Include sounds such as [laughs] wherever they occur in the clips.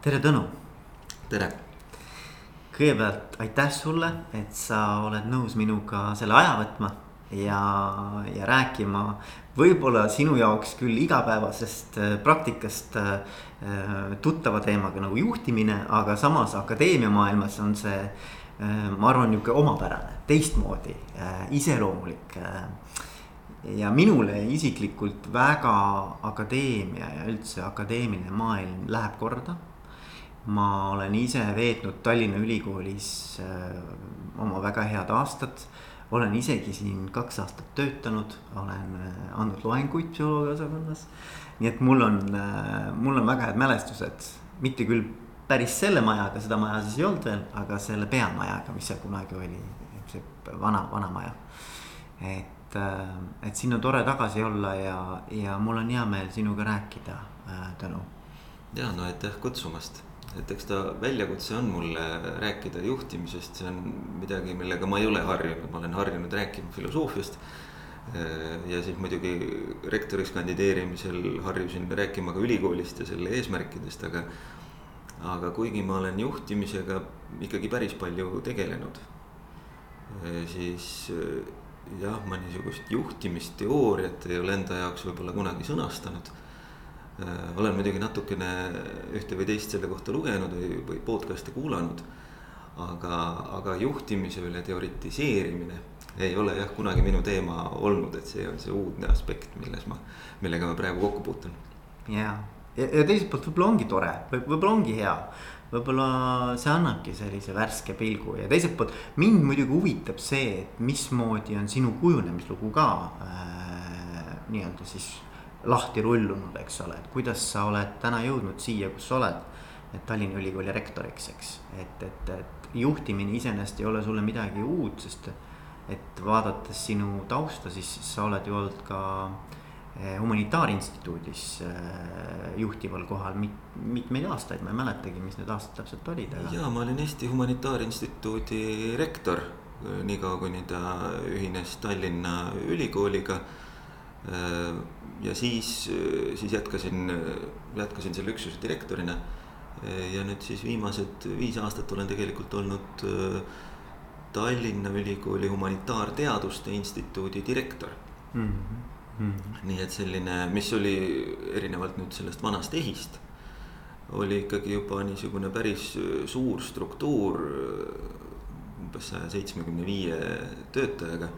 tere, Tõnu. tere. kõigepealt aitäh sulle, et sa oled nõus minuga selle aja võtma ja, ja rääkima võib-olla sinu jaoks küll igapäevasest äh, praktikast äh, tuttava teemaga nagu juhtimine, aga samas akadeemia maailmas on see äh,, ma arvan, nihuke omapärane, teistmoodi iseloomulik ja minule isiklikult väga akadeemia ja üldse akadeemiline maailm läheb korda ma olen ise veetnud Tallinna Ülikoolis äh, oma väga head aastad. olen isegi siin kaks aastat töötanud, olen äh, andnud loenguid psühholoogia osakonnas. nii et mul on, äh, mul on väga head mälestused, mitte küll päris selle majaga, seda maja siis ei olnud veel, aga selle peamajaga, mis seal kunagi oli, see vana, vana maja. et, et siin on tore tagasi olla ja, ja mul on hea meel sinuga rääkida, Tõnu. ja no aitäh kutsumast et eks ta väljakutse on mulle rääkida juhtimisest, see on midagi, millega ma ei ole harjunud, ma olen harjunud rääkima filosoofiast. ja siis muidugi rektoriks kandideerimisel harjusin rääkima ka ülikoolist ja selle eesmärkidest, aga. aga kuigi ma olen juhtimisega ikkagi päris palju tegelenud, siis jah, ma niisugust juhtimisteooriat ei ole enda jaoks võib-olla kunagi sõnastanud olen muidugi natukene ühte või teist selle kohta lugenud või, või podcast'e kuulanud. aga, aga juhtimise üle teoritiseerimine ei ole jah kunagi minu teema olnud, et see on see uudne aspekt, milles ma, millega ma praegu kokku puutun. ja, ja, ja teiselt poolt võib-olla ongi tore võib, võib-olla ongi hea võib-olla see annabki sellise värske pilgu ja teiselt poolt mind muidugi huvitab see, et mismoodi on sinu kujunemislugu ka äh, nii-öelda siis lahti rullunud, eks ole, et kuidas sa oled täna jõudnud siia, kus sa oled. et Tallinna Ülikooli rektoriks, eks, et, et, et juhtimine iseenesest ei ole sulle midagi uut, sest. et vaadates sinu tausta, siis sa oled ju olnud ka eh, humanitaarinstituudis eh, juhtival kohal mit, mitmeid aastaid, ma ei mäletagi, mis need aastad täpselt olid aga.... ja ma olin Eesti Humanitaarinstituudi rektor, eh, niikaua kuni ta ühines Tallinna Ülikooliga ja siis, äh, siis jätkasin, jätkasin selle üksuse direktorina. Äh, ja nüüd siis viimased viis aastat olen tegelikult olnud Tallinna Ülikooli Humanitaarteaduste Instituudi direktor mm. -hmm. nii et selline, mis oli erinevalt nüüd sellest vanast EHIst, oli ikkagi juba niisugune päris suur struktuur umbes saja seitsmekümne viie töötajaga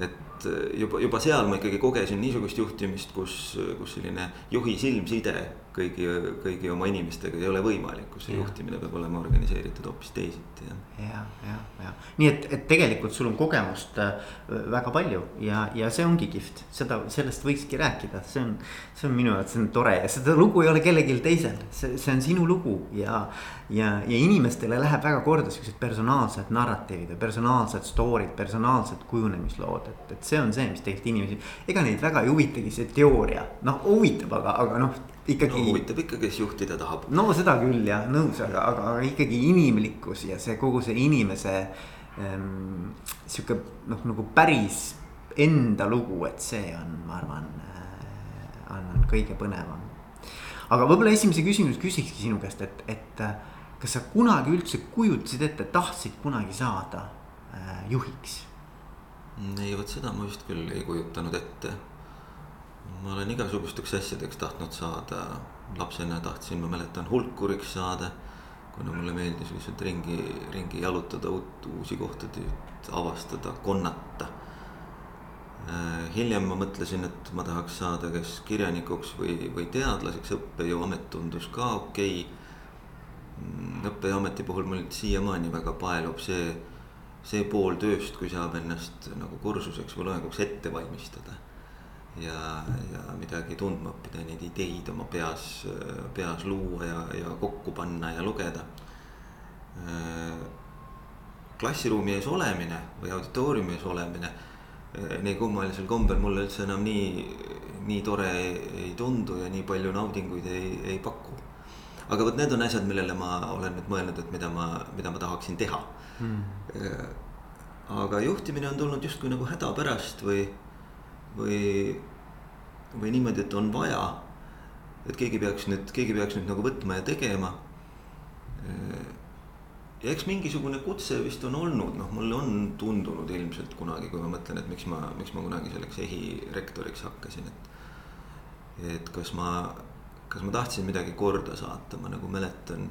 et juba, juba seal ma ikkagi kogesin niisugust juhtimist, kus, kus selline juhi silmside kõigi, kõigi oma inimestega ei ole võimalik, kus see ja. juhtimine peab olema organiseeritud hoopis teisiti ja. ja, ja, nii et, et tegelikult sul on kogemust äh, väga palju ja, ja see ongi kihvt, seda, sellest võikski rääkida, see on. see on minu jaoks, see on tore ja seda lugu ei ole kellelgi teisel, see, see on sinu lugu ja, ja, ja inimestele läheb väga korda siuksed personaalsed narratiivid ja personaalsed story'd, personaalsed kujunemislood, et, et see on see, mis tegelikult inimesi. ega neid väga ei huvitagi see teooria, noh huvitab, aga, aga noh ikkagi no,. huvitab ikka, kes juhtida tahab. no seda küll jah, nõus, aga, aga, aga ikkagi inimlikkus ja see kogu see inimese ähm, sihuke noh, nagu päris enda lugu, et see on, ma arvan äh,, on, on kõige põnevam. aga võib-olla esimese küsimuse küsikski sinu käest, et, et äh, kas sa kunagi üldse kujutasid ette, tahtsid kunagi saada äh, juhiks? ei, vot seda ma vist küll ei kujutanud ette ma olen igasugusteks asjadeks tahtnud saada, lapsena tahtsin, ma mäletan, hulkuriks saada. kuna mulle meeldis lihtsalt ringi, ringi jalutada, uut, uusi kohtasid avastada, konnata. Äh, hiljem ma mõtlesin, et ma tahaks saada kas kirjanikuks või, või teadlaseks, õppejõuamet tundus ka okei okay.. Mm, õppejõuameti puhul mul siiamaani väga paelub see, see pool tööst, kui saab ennast nagu kursuseks või loenguks ette valmistada ja, ja midagi tundma õppida, neid ideid oma peas, peas luua ja, ja kokku panna ja lugeda. klassiruumi ees olemine või auditooriumi ees olemine, nii kummalisel kombel mulle üldse enam nii, nii tore ei, ei tundu ja nii palju naudinguid ei, ei paku. aga vot need on asjad, millele ma olen nüüd mõelnud, et mida ma, mida ma tahaksin teha hmm. aga juhtimine on tulnud justkui nagu häda pärast või või, või niimoodi, et on vaja. et keegi peaks nüüd, keegi peaks nüüd nagu võtma ja tegema. ja eks mingisugune kutse vist on olnud, noh, mulle on tundunud ilmselt kunagi, kui ma mõtlen, et miks ma, miks ma kunagi selleks EHI rektoriks hakkasin, et. et kas ma, kas ma tahtsin midagi korda saata, ma nagu mäletan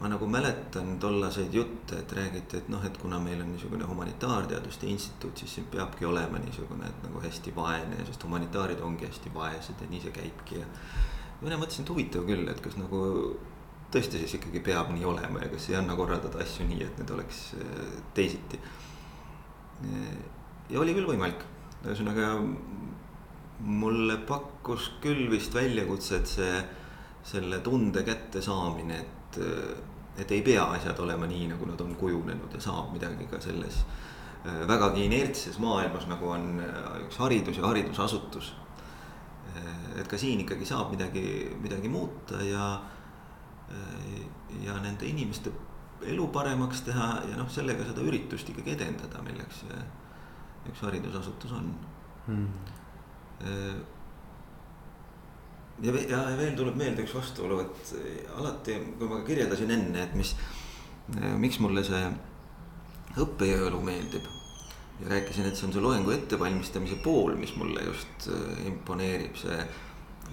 ma nagu mäletan tollaseid jutte, et räägiti, et noh, et kuna meil on niisugune humanitaarteaduste instituut, siis siin peabki olema niisugune, et nagu hästi vaene, sest humanitaarid ongi hästi vaesed ja nii see käibki ja. mina mõtlesin, et huvitav küll, et kas nagu tõesti siis ikkagi peab nii olema ja kas ei anna korraldada asju nii, et need oleks äh, teisiti. ja oli küll võimalik, ühesõnaga mulle pakkus küll vist väljakutset see, selle tunde kättesaamine, et et ei pea asjad olema nii, nagu nad on kujunenud ja saab midagi ka selles äh, vägagi inertses maailmas, nagu on äh, üks haridus ja haridusasutus. Äh, et ka siin ikkagi saab midagi, midagi muuta ja, ja nende inimeste elu paremaks teha ja noh, sellega seda üritust ikkagi edendada, milleks üks haridusasutus on hmm ja, ja veel tuleb meelde üks vastuolu, et alati, kui ma kirjeldasin enne, et mis, miks mulle see õppejõulu meeldib. ja rääkisin, et see on see loengu ettevalmistamise pool, mis mulle just äh, imponeerib, see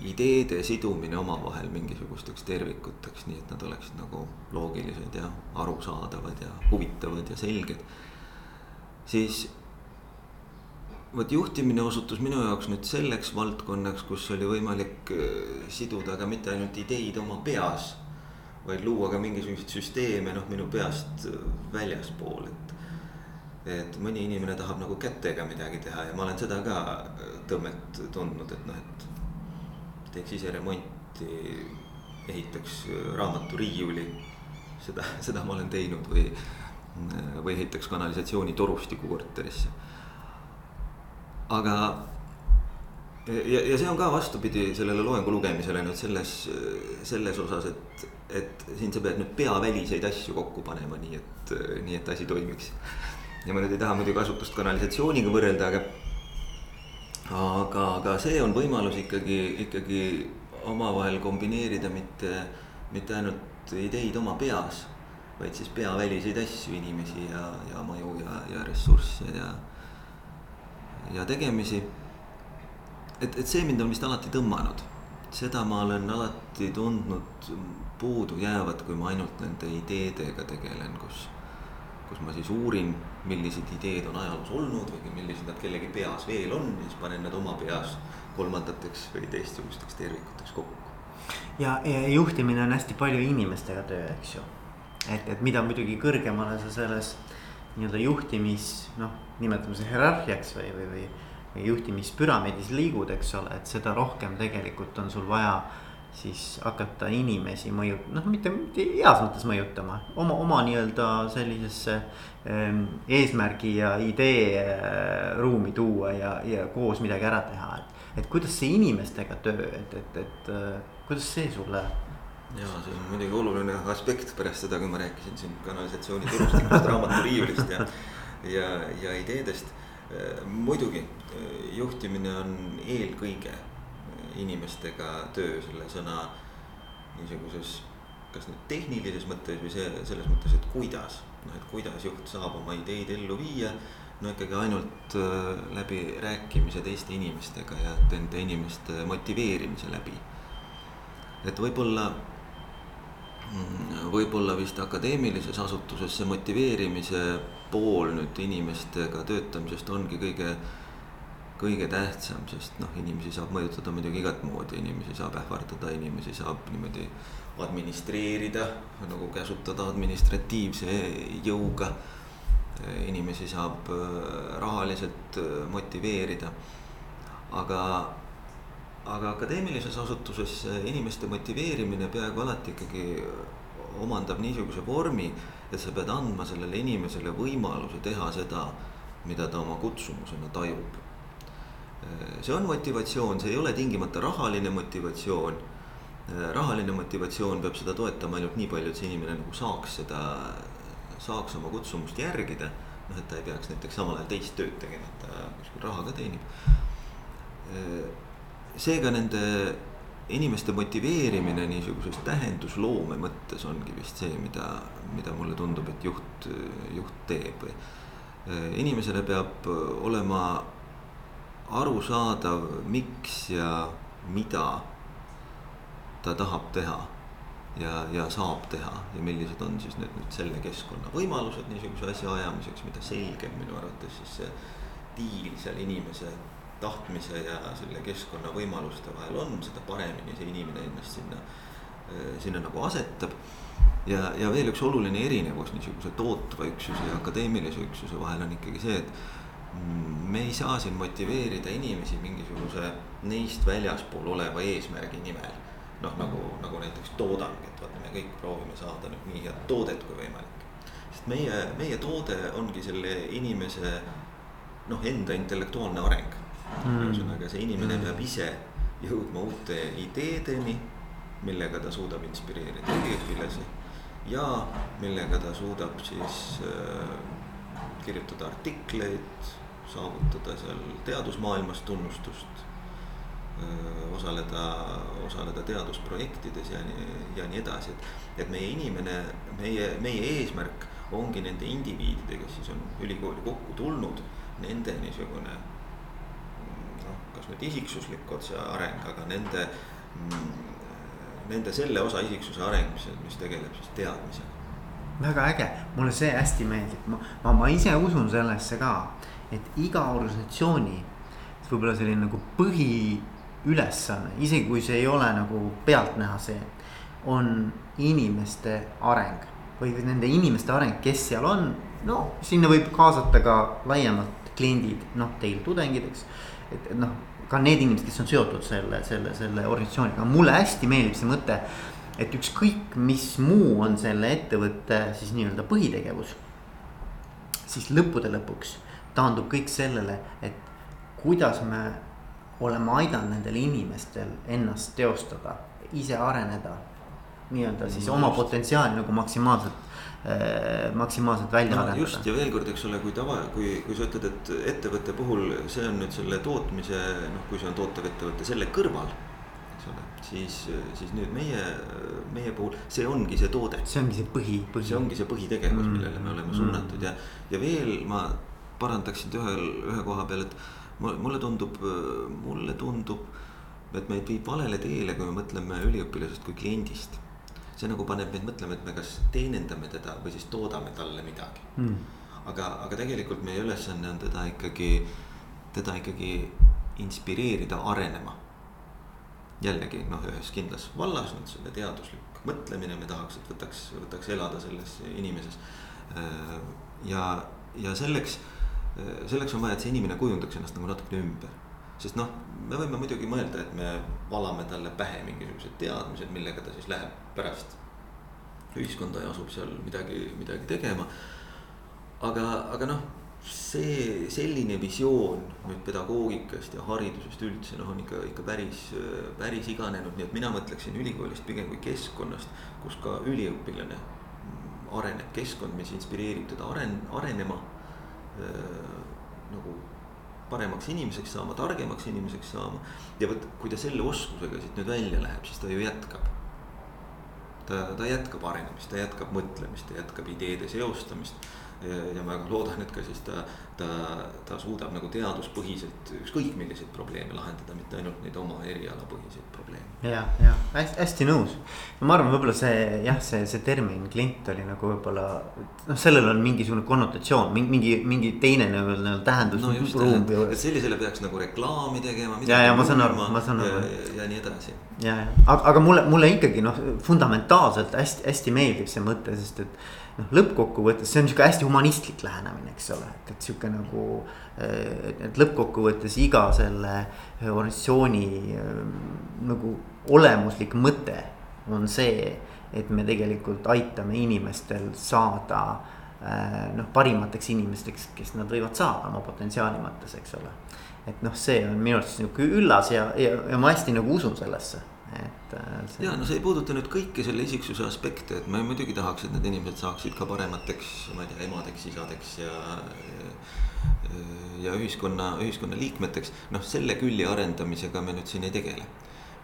ideede sidumine omavahel mingisugusteks tervikuteks, nii et nad oleksid nagu loogilised ja arusaadavad ja huvitavad ja selged. siis vot juhtimine osutus minu jaoks nüüd selleks valdkonnaks, kus oli võimalik äh, siduda ka mitte ainult ideid oma peas. vaid luua ka mingisuguseid süsteeme noh, minu peast äh, väljaspool, et. et mõni inimene tahab nagu kätega midagi teha ja ma olen seda ka äh, tõmmet tundnud, et noh, et. teeks ise remonti, ehitaks raamaturiiuli. seda, [laughs] seda ma olen teinud või, või ehitaks kanalisatsioonitorustiku korterisse aga ja, ja see on ka vastupidi sellele loengu lugemisele nüüd selles, selles osas, et, et siin sa pead nüüd peaväliseid asju kokku panema, nii et, nii et asi toimiks. ja ma nüüd ei taha muidugi kasutust kanalisatsiooniga võrrelda, aga. aga, aga see on võimalus ikkagi, ikkagi omavahel kombineerida mitte, mitte ainult ideid oma peas. vaid siis peaväliseid asju, inimesi ja, ja maju ja, ja ressursse ja ja tegemisi. et, et see mind on vist alati tõmmanud, seda ma olen alati tundnud puudu jäävat, kui ma ainult nende ideedega tegelen, kus. kus ma siis uurin, millised ideed on ajaloos olnud või millised nad kellegi peas veel on ja siis panen need oma peas kolmandateks või teistsugusteks tervikuteks kokku. ja, juhtimine on hästi palju inimestega töö, eks ju. et, et mida muidugi kõrgemale sa selles nii-öelda juhtimis noh nimetame seda hierarhiaks või, või, või, või juhtimispüramiidis liigud, eks ole, et seda rohkem tegelikult on sul vaja siis hakata inimesi mõju-, noh, mitte, mitte heas mõttes mõjutama, oma, oma nii-öelda sellisesse ähm, eesmärgi ja idee äh, ruumi tuua ja, ja koos midagi ära teha, et. et kuidas see inimestega töö, et, et, et äh, kuidas see sulle? Ja see on muidugi oluline aspekt pärast seda, kui ma rääkisin siin kanalisatsiooni turustikust, [laughs] raamaturiiulist ja ja, ja ideedest. muidugi juhtimine on eelkõige inimestega töö selle sõna niisuguses, kas nüüd tehnilises mõttes või see selles mõttes, et kuidas, noh, et kuidas juht saab oma ideid ellu viia. no ikkagi ainult äh, läbi rääkimise teiste inimestega ja nende inimeste motiveerimise läbi. et võib-olla võib-olla vist akadeemilises asutuses see motiveerimise pool nüüd inimestega töötamisest ongi kõige, kõige tähtsam, sest noh, inimesi saab mõjutada muidugi igat moodi, inimesi saab ähvardada, inimesi saab niimoodi administreerida, nagu käsutada administratiivse jõuga. inimesi saab äh, rahaliselt äh, motiveerida, aga aga akadeemilises asutuses inimeste motiveerimine peaaegu alati ikkagi omandab niisuguse vormi, et sa pead andma sellele inimesele võimaluse teha seda, mida ta oma kutsumusena tajub. see on motivatsioon, see ei ole tingimata rahaline motivatsioon. rahaline motivatsioon peab seda toetama ainult nii palju, et see inimene nagu saaks seda, saaks oma kutsumust järgida. noh, et ta ei peaks näiteks samal ajal teist tööd tegema, et ta kuskil raha ka teenib. Seega nende inimeste motiveerimine niisuguses tähendusloome mõttes ongi vist see, mida, mida mulle tundub, et juht, juht teeb. inimesele peab olema arusaadav, miks ja mida ta tahab teha ja, ja saab teha ja millised on siis nüüd, nüüd selle keskkonna võimalused niisuguse asja ajamiseks, mida selgem minu arvates siis see diil seal inimese tahtmise ja selle keskkonna võimaluste vahel on, seda paremini see inimene ennast sinna, sinna nagu asetab. ja, ja veel üks oluline erinevus niisuguse tootva üksuse ja akadeemilise üksuse vahel on ikkagi see, et mm, me ei saa siin motiveerida inimesi mingisuguse neist väljaspool oleva eesmärgi nimel. noh, nagu, nagu näiteks toodang, et vaata, me kõik proovime saada nüüd nii head toodet kui võimalik. sest meie, meie toode ongi selle inimese noh, enda intellektuaalne areng. Ühesõnaga, see inimene mm. peab ise jõudma uute ideedeni, millega ta suudab inspireerida üliõpilasi ja millega ta suudab siis äh, kirjutada artikleid, saavutada seal teadusmaailmas tunnustust äh,. osaleda, osaleda teadusprojektides ja nii, ja nii edasi, et, et meie inimene, meie, meie eesmärk ongi nende indiviididega, kes siis on ülikooli kokku tulnud nende niisugune kas nüüd isiksuslik otse areng, aga nende, nende selle osa isiksuse areng, mis, mis tegeleb siis teadmisega. väga äge, mulle see hästi meeldib, ma, ma, ma ise usun sellesse ka, et iga organisatsiooni võib-olla selline nagu põhiülesanne, isegi kui see ei ole nagu pealtnäha see, on inimeste areng või nende inimeste areng, kes seal on. no sinna võib kaasata ka laiemalt kliendid, noh, teil tudengid, eks. et noh, ka need inimesed, kes on seotud selle, selle, selle organisatsiooniga, mulle hästi meeldib see mõte. et ükskõik, mis muu on selle ettevõtte siis nii-öelda põhitegevus. siis lõppude lõpuks taandub kõik sellele, et kuidas me oleme aidanud nendel inimestel ennast teostada, ise areneda. Nii-öelda siis oma potentsiaali nagu maksimaalselt Äh, maksimaalselt välja no, arendada. just ja veel kord, eks ole, kui tava, kui, kui sa ütled, et ettevõtte puhul see on nüüd selle tootmise noh, kui see on tootev ettevõte selle kõrval. eks ole, siis, siis nüüd meie, meie puhul see ongi see toode. see ongi see põhi, põhi., see ongi see põhitegevus mm., millele me oleme suunatud mm. ja, ja veel ma parandaksin ühel, ühe koha peal, et mulle tundub, mulle tundub, et meid viib valele teele, kui me mõtleme üliõpilasest kui kliendist see nagu paneb meid mõtlema, et me kas teenindame teda või siis toodame talle midagi mm.. aga, aga tegelikult meie ülesanne on teda ikkagi, teda ikkagi inspireerida arenema. jällegi noh, ühes kindlas vallas on selle teaduslik mõtlemine, me tahaks, et võtaks, võtaks elada selles inimeses. Äh, ja, ja selleks, selleks on vaja, et see inimene kujundaks ennast nagu natukene ümber sest noh, me võime muidugi mõelda, et me valame talle pähe mingisugused teadmised, millega ta siis läheb pärast ühiskonda ja asub seal midagi, midagi tegema. aga, aga noh, see selline visioon nüüd pedagoogikast ja haridusest üldse noh, on ikka, ikka päris, päris iganenud, nii et mina mõtleksin ülikoolist pigem kui keskkonnast, kus ka üliõpilane areneb, keskkond, mis inspireerib teda aren-, arenema äh, nagu paremaks inimeseks saama, targemaks inimeseks saama. ja vot, kui ta selle oskusega siit nüüd välja läheb, siis ta ju jätkab. Ta, ta jätkab arenemist, ta jätkab mõtlemist, ta jätkab ideede seostamist ja ma väga loodan, et ka siis ta, ta, ta suudab nagu teaduspõhiselt ükskõik milliseid probleeme lahendada, mitte ainult neid oma erialapõhiseid probleeme. ja, ja hästi, hästi nõus. ma arvan, võib-olla see jah, see, see termin klient oli nagu võib-olla noh, sellel on mingisugune konnotatsioon, mingi, mingi teine nii-öelda tähendus no. et sellisele peaks nagu reklaami tegema. ja, ja ma saan aru, ma saan aru. ja nii edasi. ja, ja aga, aga mulle, mulle ikkagi noh, fundamentaalselt hästi-hästi meeldib see mõte, sest et noh, lõppkokkuvõttes see on sihuke hästi humanistlik lähenemine, eks ole, et, et sihuke nagu. et, et lõppkokkuvõttes iga selle organisatsiooni nagu olemuslik mõte on see, et me tegelikult aitame inimestel saada noh, parimateks inimesteks, kes nad võivad saada oma potentsiaali mõttes, eks ole. et noh, see on minu arust sihuke üllas ja, ja, ja ma hästi nagu usun sellesse et äh, see.... ja no see ei puuduta nüüd kõiki selle isiksuse aspekte, et ma muidugi tahaks, et need inimesed saaksid ka paremateks, ma ei tea, emadeks, isadeks ja. ja ühiskonna, ühiskonna liikmeteks, noh selle külje arendamisega me nüüd siin ei tegele.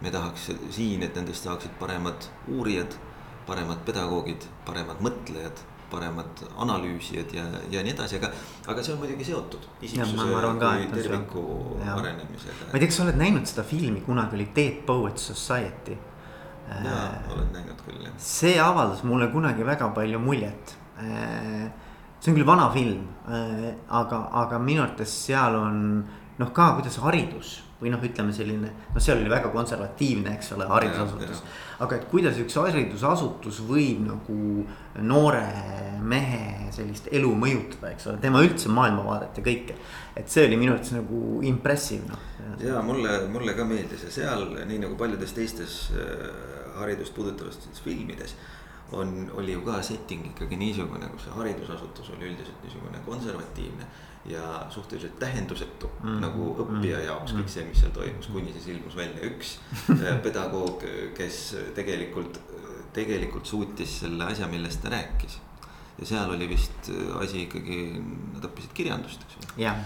me tahaks siin, et nendest saaksid paremad uurijad, paremad pedagoogid, paremad mõtlejad, paremad analüüsijad ja, ja nii edasi, aga, aga see on muidugi seotud isiksuse kui terviku arenemisega. ma ei tea, kas sa oled näinud seda filmi, kunagi oli Dead Poets Society. jaa, olen näinud küll jah. see avaldas mulle kunagi väga palju muljet äh, see on küll vana film, äh, aga, aga minu arvates seal on noh, ka kuidas haridus või noh, ütleme selline, noh, seal oli väga konservatiivne, eks ole, haridusasutus. aga et kuidas üks haridusasutus võib nagu noore mehe sellist elu mõjutada, eks ole, tema üldse maailmavaadet ja kõike. et see oli minu arvates nagu impressive noh. ja mulle, mulle ka meeldis ja seal nii nagu paljudes teistes äh, haridust puudutavates filmides on, oli ju ka setting ikkagi niisugune, kus see haridusasutus oli üldiselt niisugune konservatiivne ja suhteliselt tähendusetu mm. nagu õppija mm. jaoks kõik see, mis seal toimus, kuni siis ilmus välja üks [laughs] äh, pedagoog, kes tegelikult, tegelikult suutis selle asja, millest ta rääkis. ja seal oli vist asi ikkagi, nad õppisid kirjandust, eks ju äh,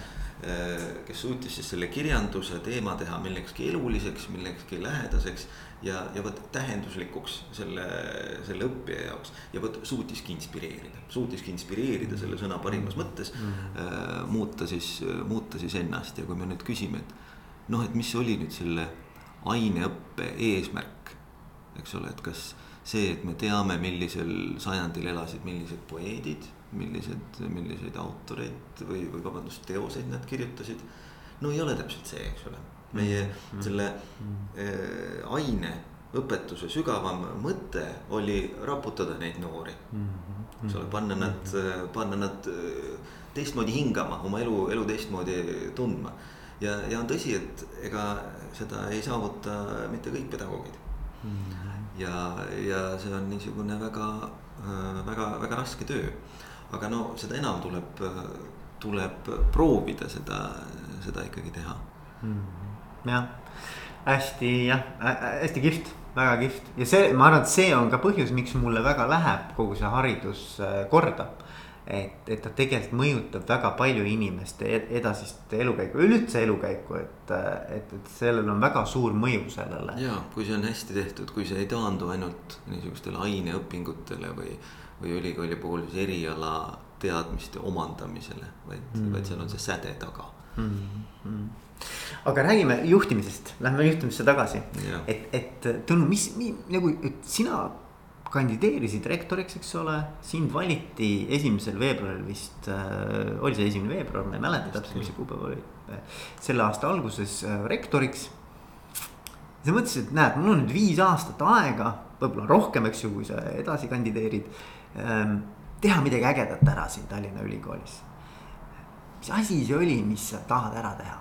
kes suutis siis selle kirjanduse teema teha millekski eluliseks, millekski lähedaseks ja, ja vot tähenduslikuks selle, selle õppija jaoks. ja vot suutiski inspireerida, suutiski inspireerida selle sõna parimas mõttes mm. -hmm. äh, muuta siis, muuta siis ennast ja kui me nüüd küsime, et noh, et mis oli nüüd selle aineõppe eesmärk. eks ole, et kas see, et me teame, millisel sajandil elasid millised poeedid, millised, milliseid autoreid või, või vabandust, teoseid nad kirjutasid. no ei ole täpselt see, eks ole meie mm. selle äh, aine õpetuse sügavam mõte oli raputada neid noori. Mm-hmm. eks ole, panna nad, panna nad äh, teistmoodi hingama, oma elu, elu teistmoodi tundma. ja, ja on tõsi, et ega seda ei saavuta mitte kõik pedagoogid mm. -hmm. ja, ja see on niisugune väga, väga, väga raske töö. Aga no seda enam tuleb, tuleb proovida seda, seda ikkagi teha. Mm. -hmm jah, hästi jah, hästi kihvt, väga kihvt. Ja see, ma arvan, et see on ka põhjus, miks mulle väga läheb kogu see haridus äh, korda. Et, et ta tegelikult mõjutab väga palju inimeste edasist elukäiku, üleüldse elukäiku, et, et, et sellel on väga suur mõju sellele. ja kui see on hästi tehtud, kui see ei taandu ainult niisugustele aineõpingutele või, või ülikooli puhul siis eriala teadmiste omandamisele, vaid mm., vaid seal on see säde taga mm. -hmm aga räägime juhtimisest, lähme juhtimisse tagasi. et, et Tõnu, mis, nagu, sina kandideerisid rektoriks, eks ole, sind valiti esimesel veebruaril vist äh,, oli see esimene veebruar, ma ei mäleta täpselt, mis see kuupäev oli. selle aasta alguses äh, rektoriks. sa mõtlesid, et näed, mul on nüüd viis aastat aega, võib-olla rohkem, eks ju, kui sa edasi kandideerid. Teha midagi ägedat ära siin Tallinna Ülikoolis. mis asi see oli, mis sa tahad ära teha?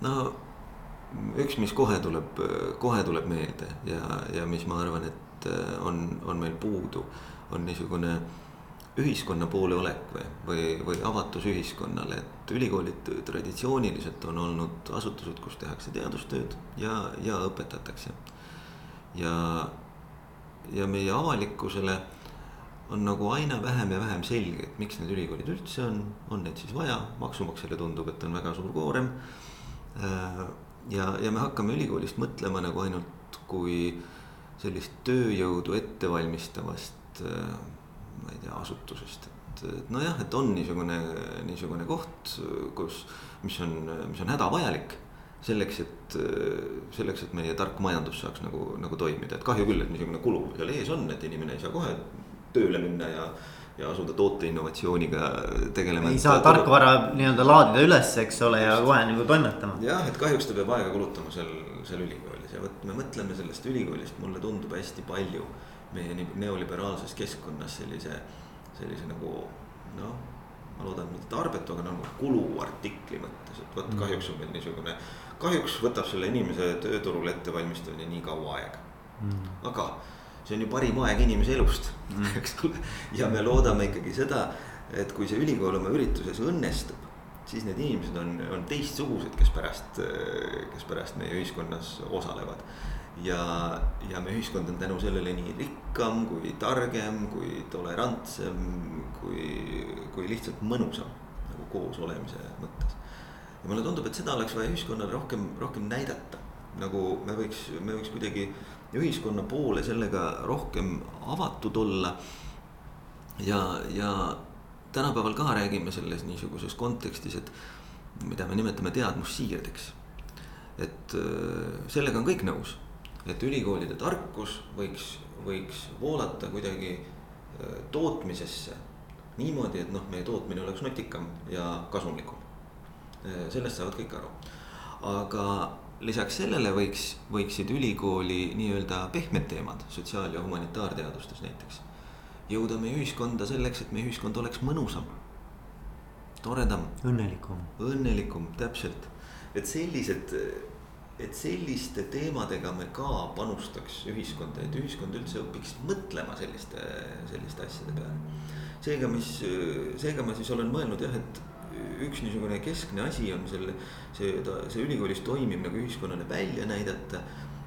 no üks, mis kohe tuleb, kohe tuleb meelde ja, ja mis ma arvan, et äh, on, on meil puudu, on niisugune ühiskonna poole olek või, või, või avatus ühiskonnale, et ülikoolid traditsiooniliselt on olnud asutused, kus tehakse teadustööd ja, ja õpetatakse. ja, ja meie avalikkusele on nagu aina vähem ja vähem selge, et miks need ülikoolid üldse on, on neid siis vaja, maksumaksjale tundub, et on väga suur koorem. Äh, ja, ja me hakkame ülikoolist mõtlema nagu ainult kui sellist tööjõudu ettevalmistavast, äh, ma ei tea, asutusest, et, et nojah, et on niisugune, niisugune koht, kus, mis on, mis on hädavajalik selleks, et, selleks, et meie tark majandus saaks nagu, nagu toimida, et kahju küll, et niisugune kulu seal ees on, et inimene ei saa kohe tööle minna ja ja asuda toote innovatsiooniga tegelema. ei saa tarkvara nii-öelda laadida üles, eks ole, ja kohe nagu toimetama. jah, et kahjuks ta peab aega kulutama seal, seal ülikoolis ja vot me mõtleme sellest ülikoolist, mulle tundub hästi palju meie neoliberaalses keskkonnas sellise, sellise nagu noh ma loodan mitte tarbetu, aga nagu kuluartikli mõttes, et vot mm. kahjuks on meil niisugune, kahjuks võtab selle inimese tööturule ettevalmistamine nii kaua aega mm.. aga see on ju parim aeg inimese elust mm., [laughs] eks ole. ja me loodame ikkagi seda, et kui see ülikool oma ürituses õnnestub, siis need inimesed on, on teistsugused, kes pärast, kes pärast meie ühiskonnas osalevad. ja, ja meie ühiskond on tänu sellele nii rikkam kui targem, kui tolerantsem, kui, kui lihtsalt mõnusam nagu koos olemise mõttes. Ja mulle tundub, et seda oleks vaja ühiskonnale rohkem, rohkem näidata nagu me võiks, me võiks kuidagi ühiskonna poole sellega rohkem avatud olla. ja, ja tänapäeval ka räägime selles niisuguses kontekstis, et mida me nimetame teadmussiirdeks. et äh, sellega on kõik nõus, et ülikoolide tarkus võiks, võiks voolata kuidagi äh, tootmisesse niimoodi, et noh, meie tootmine oleks nutikam ja kasumlikum. Äh, sellest saavad kõik aru, aga lisaks sellele võiks, võiksid ülikooli nii-öelda pehmed teemad sotsiaal- ja humanitaarteadustes näiteks jõuda meie ühiskonda selleks, et meie ühiskond oleks mõnusam, toredam. õnnelikum. õnnelikum, täpselt, et sellised, et selliste teemadega me ka panustaks ühiskonda, et ühiskond üldse õpiks mõtlema selliste, selliste asjade peale. seega, mis, seega ma siis olen mõelnud jah, et üks niisugune keskne asi on selle, see, see ülikoolis toimiv nagu ühiskonnale välja näidata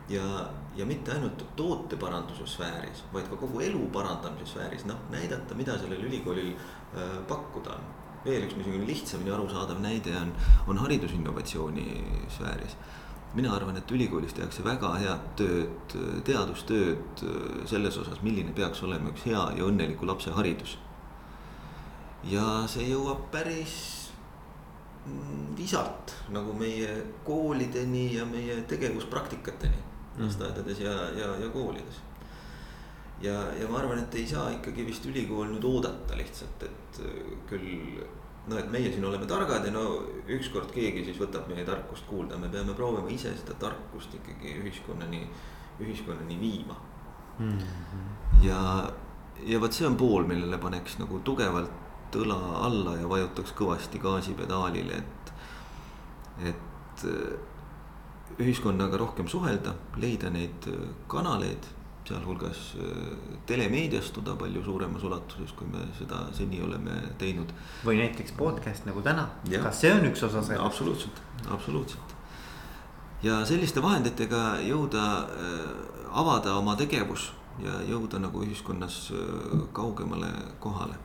ja, ja mitte ainult tooteparanduse sfääris, vaid ka kogu elu parandamise sfääris, noh näidata, mida sellel ülikoolil äh, pakkuda on. veel üks niisugune lihtsamini arusaadav näide on, on haridusinnovatsiooni sfääris. mina arvan, et ülikoolis tehakse väga head tööd, teadustööd äh, selles osas, milline peaks olema üks hea ja õnneliku lapse haridus. Ja see jõuab päris mm, visalt nagu meie koolideni ja meie tegevuspraktikateni lasteaedades ja, ja, ja koolides. ja, ja ma arvan, et ei saa ikkagi vist ülikool nüüd oodata lihtsalt, et äh, küll no et meie siin oleme targad ja no ükskord keegi siis võtab meie tarkust kuulda, me peame proovima ise seda tarkust ikkagi ühiskonnani, ühiskonnani viima mm. -hmm. ja, ja vot see on pool, millele paneks nagu tugevalt õla alla ja vajutaks kõvasti gaasipedaalile, et, et ühiskonnaga rohkem suhelda, leida neid äh, kanaleid, sealhulgas äh, telemeediastuda palju suuremas ulatuses, kui me seda seni oleme teinud. või näiteks podcast nagu täna, kas see on üks osa sellest? absoluutselt, absoluutselt. ja selliste vahenditega jõuda äh,, avada oma tegevus ja jõuda nagu ühiskonnas äh, kaugemale kohale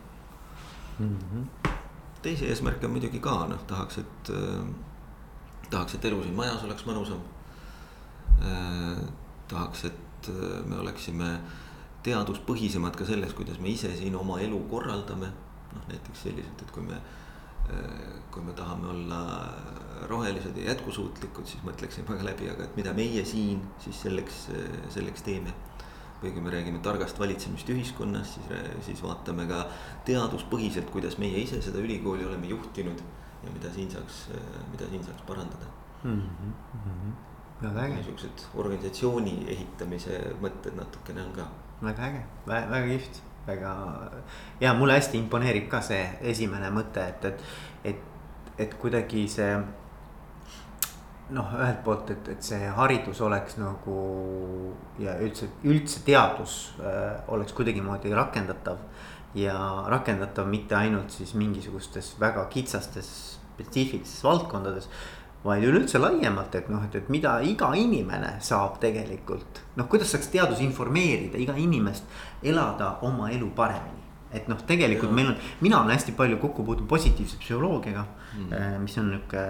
mm. -hmm. teisi eesmärke on muidugi ka, noh tahaks, et äh, tahaks, et elu siin majas oleks mõnusam äh,. tahaks, et äh, me oleksime teaduspõhisemad ka selles, kuidas me ise siin oma elu korraldame. noh, näiteks selliselt, et kui me äh,, kui me tahame olla rohelised ja jätkusuutlikud, siis mõtleksime väga läbi, aga et mida meie siin siis selleks, selleks teeme või kui me räägime targast valitsemist ühiskonnas, siis, siis vaatame ka teaduspõhiselt, kuidas meie ise seda ülikooli oleme juhtinud ja mida siin saaks, mida siin saaks parandada mm. -hmm. väga äge. niisugused organisatsiooni ehitamise mõtted natukene on ka. väga äge, väga kihvt, väga ja mulle hästi imponeerib ka see esimene mõte, et, et, et, et kuidagi see noh, ühelt poolt, et, et see haridus oleks nagu ja üldse, üldse teadus äh, oleks kuidagimoodi rakendatav ja rakendatav mitte ainult siis mingisugustes väga kitsastes spetsiifilistes valdkondades. vaid üleüldse laiemalt, et noh, et, et mida iga inimene saab tegelikult, noh, kuidas saaks teadus informeerida iga inimest elada oma elu paremini et noh, tegelikult ja. meil on, mina olen hästi palju kokku puutunud positiivse psühholoogiaga mm., mis on nihuke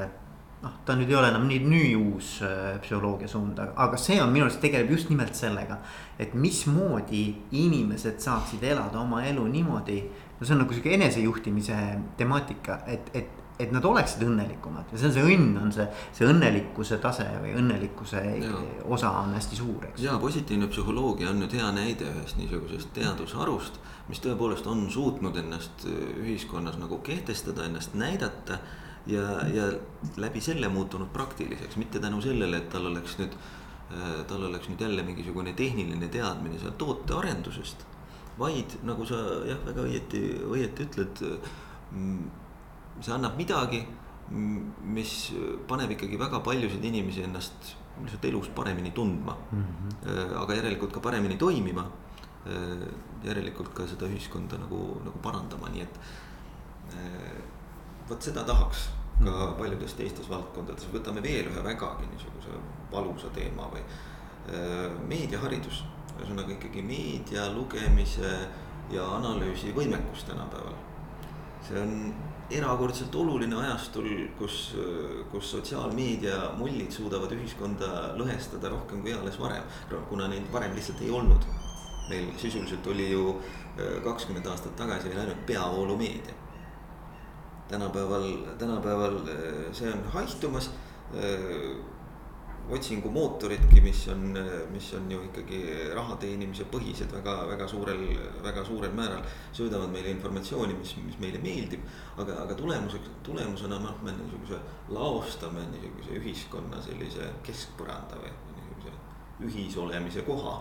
noh, ta nüüd ei ole enam nii, nii uus äh, psühholoogia suund, aga see on minu arust tegeleb just nimelt sellega. et mismoodi inimesed saaksid elada oma elu niimoodi, no see on nagu sihuke enesejuhtimise temaatika, et, et et nad oleksid õnnelikumad ja see on see õnn, on see, see õnnelikkuse tase või õnnelikkuse ja. osa on hästi suur, eks. ja positiivne psühholoogia on nüüd hea näide ühest niisugusest teadusharust, mis tõepoolest on suutnud ennast ühiskonnas nagu kehtestada, ennast näidata ja, ja läbi selle muutunud praktiliseks, mitte tänu sellele, et tal oleks nüüd, äh, tal oleks nüüd jälle mingisugune tehniline teadmine seal tootearendusest. vaid nagu sa jah, väga õieti, õieti ütled. Mm, see annab midagi, mis paneb ikkagi väga paljusid inimesi ennast lihtsalt elus paremini tundma mm. -hmm. aga järelikult ka paremini toimima. Äh, järelikult ka seda ühiskonda nagu, nagu parandama, nii et vot seda tahaks ka mm. paljudes teistes valdkondades, võtame veel ühe vägagi niisuguse valusa teema või äh, meediaharidus. ühesõnaga ikkagi meedia lugemise ja analüüsi võimekus tänapäeval. see on erakordselt oluline ajastul, kus, kus sotsiaalmeedia mullid suudavad ühiskonda lõhestada rohkem kui eales varem. kuna neid varem lihtsalt ei olnud. meil sisuliselt oli ju äh, kakskümmend aastat tagasi veel ainult peavoolumeedia. Tänapäeval, tänapäeval äh, see on haihtumas. Äh, otsingumootoridki, mis on, mis on ju ikkagi raha teenimise põhised väga, väga suurel, väga suurel määral. söödavad meile informatsiooni, mis, mis meile meeldib, aga, aga tulemuseks, tulemusena noh, me niisuguse laostame niisuguse ühiskonna sellise keskpõranda või niisuguse ühisolemise koha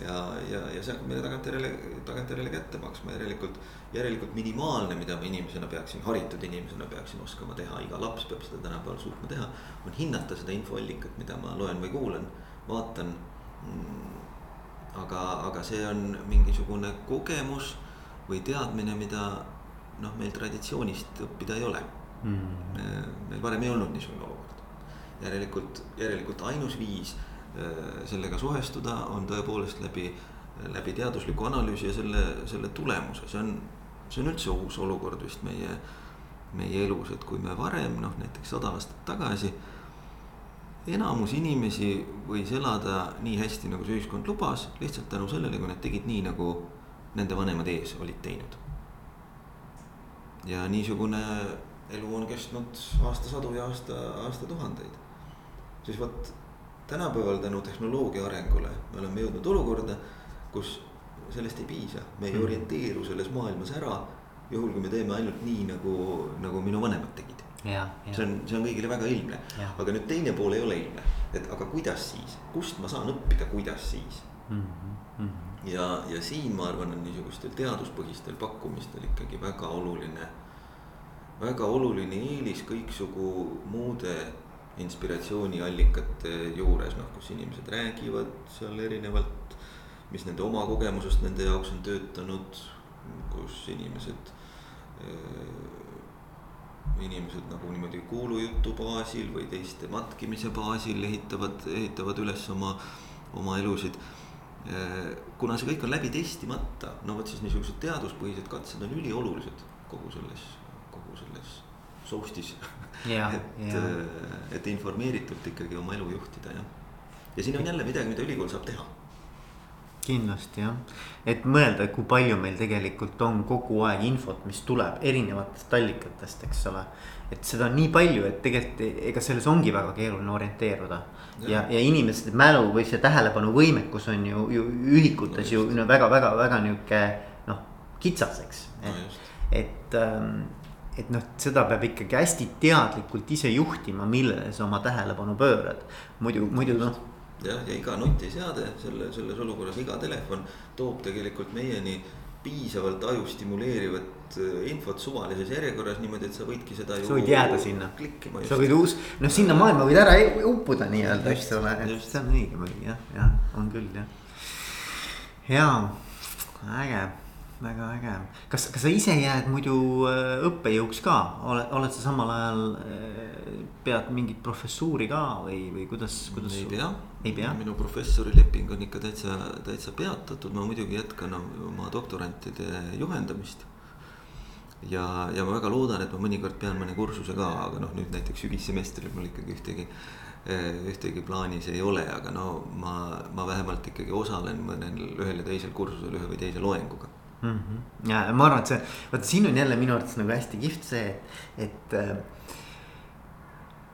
ja, ja, ja see hakkab meile tagantjärele, tagantjärele kätte maksma, järelikult, järelikult minimaalne, mida ma inimesena peaksin, haritud inimesena peaksin oskama teha, iga laps peab seda tänapäeval suutma teha. on hinnata seda infoallikat, mida ma loen või kuulan, vaatan mm,. aga, aga see on mingisugune kogemus või teadmine, mida noh, meil traditsioonist õppida ei ole mm.. meil varem ei olnud niisugune olukord, järelikult, järelikult ainus viis Äh, sellega suhestuda, on tõepoolest läbi, läbi teadusliku analüüsi ja selle, selle tulemuse, see on, see on üldse uus olukord vist meie, meie elus, et kui me varem noh, näiteks sada aastat tagasi. enamus inimesi võis elada nii hästi, nagu see ühiskond lubas, lihtsalt tänu sellele, kui nad tegid nii, nagu nende vanemad ees olid teinud. ja niisugune elu on kestnud aastasadu ja aasta, aastatuhandeid. siis vot tänapäeval tänu tehnoloogia arengule me oleme jõudnud olukorda, kus sellest ei piisa, me ei mm. orienteeru selles maailmas ära. juhul, kui me teeme ainult nii, nagu, nagu minu vanemad tegid. see on, see on kõigile väga ilmne, aga nüüd teine pool ei ole ilmne, et aga kuidas siis, kust ma saan õppida, kuidas siis mm. -hmm. ja, ja siin ma arvan, on niisugustel teaduspõhistel pakkumistel ikkagi väga oluline, väga oluline eelis kõiksugu muude inspiratsiooniallikate juures, noh, kus inimesed räägivad seal erinevalt. mis nende oma kogemusest nende jaoks on töötanud, kus inimesed äh,. inimesed nagu niimoodi kuulujutu baasil või teiste matkimise baasil ehitavad, ehitavad üles oma, oma elusid äh,. kuna see kõik on läbi testimata, no vot siis niisugused teaduspõhised katsed on üliolulised kogu selles, kogu selles soustis [laughs] et, äh, et informeeritult ikkagi oma elu juhtida jah. ja siin on jälle midagi, mida ülikool saab teha. kindlasti jah, et mõelda, kui palju meil tegelikult on kogu aeg infot, mis tuleb erinevatest allikatest, eks ole. et seda on nii palju, et tegelikult ega selles ongi väga keeruline orienteeruda. ja, ja inimeste mälu või see tähelepanuvõimekus on ju, ju ühikutes no, ju no, väga, väga, väga nihuke noh, kitsas, eks. et no, et ähm, et noh, seda peab ikkagi hästi teadlikult ise juhtima, millele sa oma tähelepanu pöörad. muidu, muidu noh. jah, ja iga nutiseade selle, selles olukorras, iga telefon toob tegelikult meieni piisavalt aju stimuleerivat äh, infot suvalises järjekorras niimoodi, et sa võidki seda sa võid jääda sinna. sa võid uus, noh sinna maailma võid ära uppuda nii-öelda, eks ole, et see on õige muidugi jah, jah, on küll jah. jaa, äge väga äge, kas, kas sa ise jääd muidu äh, õppejõuks ka, oled, oled sa samal ajal, äh, pead mingit professuuri ka või, või kuidas, kuidas? ei pea, ei pea., minu professori leping on ikka täitsa, täitsa peatatud, ma muidugi jätkan oma doktorantide juhendamist. ja, ja ma väga loodan, et ma mõnikord pean mõne kursuse ka, aga noh, nüüd näiteks sügissemestril mul ikkagi ühtegi äh, ühtegi plaanis ei ole, aga no ma, ma vähemalt ikkagi osalen mõnel ühel ja teisel kursusel ühe või teise loenguga mm. -hmm. ja ma arvan, et see, vaata siin on jälle minu arvates nagu hästi kihvt see, et. Äh,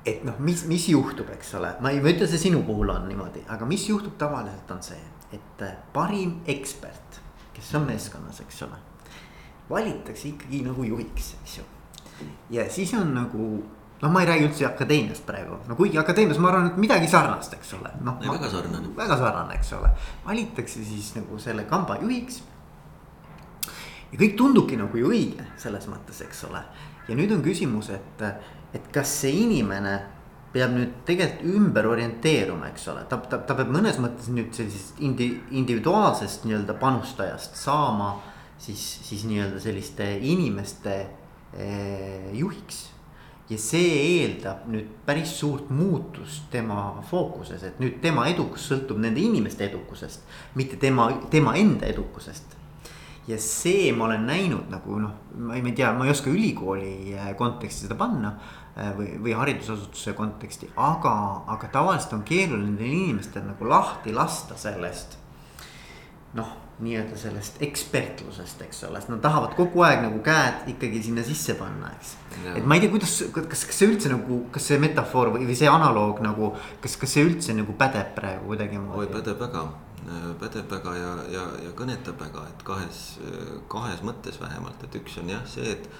et noh, mis, mis juhtub, eks ole, ma ei, ma ei ütle, see sinu puhul on niimoodi, aga mis juhtub tavaliselt on see, et äh, parim ekspert, kes on meeskonnas, eks ole. valitakse ikkagi nagu juhiks, eks ju. ja siis on nagu noh, ma ei räägi üldse akadeemiast praegu, no kuigi akadeemias ma arvan, et midagi sarnast, eks ole, noh. väga sarnane. väga sarnane, eks ole, valitakse siis nagu selle kamba juhiks ja kõik tundubki nagu ju õige selles mõttes, eks ole. ja nüüd on küsimus, et, et kas see inimene peab nüüd tegelikult ümber orienteeruma, eks ole, ta, ta, ta peab mõnes mõttes nüüd sellisest indi, individuaalsest nii-öelda panustajast saama siis, siis nii-öelda selliste inimeste eh, juhiks. ja see eeldab nüüd päris suurt muutust tema fookuses, et nüüd tema edukus sõltub nende inimeste edukusest, mitte tema, tema enda edukusest ja see ma olen näinud nagu noh, ma ei, ma ei tea, ma ei oska ülikooli äh, konteksti seda panna äh, või, või haridusasutuse konteksti, aga, aga tavaliselt on keeruline nendel inimestel nagu lahti lasta sellest. noh, nii-öelda sellest ekspertlusest, eks ole, sest nad tahavad kogu aeg nagu käed ikkagi sinna sisse panna, eks. et ma ei tea, kuidas, kas, kas see üldse nagu, kas see metafoor või, või see analoog nagu, kas, kas see üldse nagu pädeb praegu kuidagimoodi? oi, pädeb väga pädeb väga ja, ja, ja kõnetab väga, et kahes, kahes mõttes vähemalt, et üks on jah, see, et.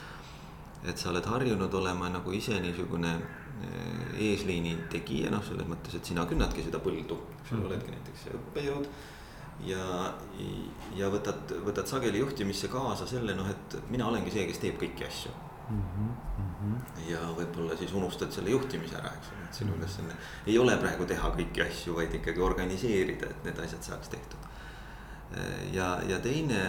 et sa oled harjunud olema nagu ise niisugune eh, eesliini tegija, noh, selles mõttes, et sina künnadki seda põldu, eks ole, mhm. oledki näiteks õppejõud. ja, ja võtad, võtad sageli juhtimisse kaasa selle noh, et mina olengi see, kes teeb kõiki asju mm. -hmm. ja võib-olla siis unustad selle juhtimise ära, eks ole, et sinu ülesanne ei ole praegu teha kõiki asju, vaid ikkagi organiseerida, et need asjad saaks tehtud. ja, ja teine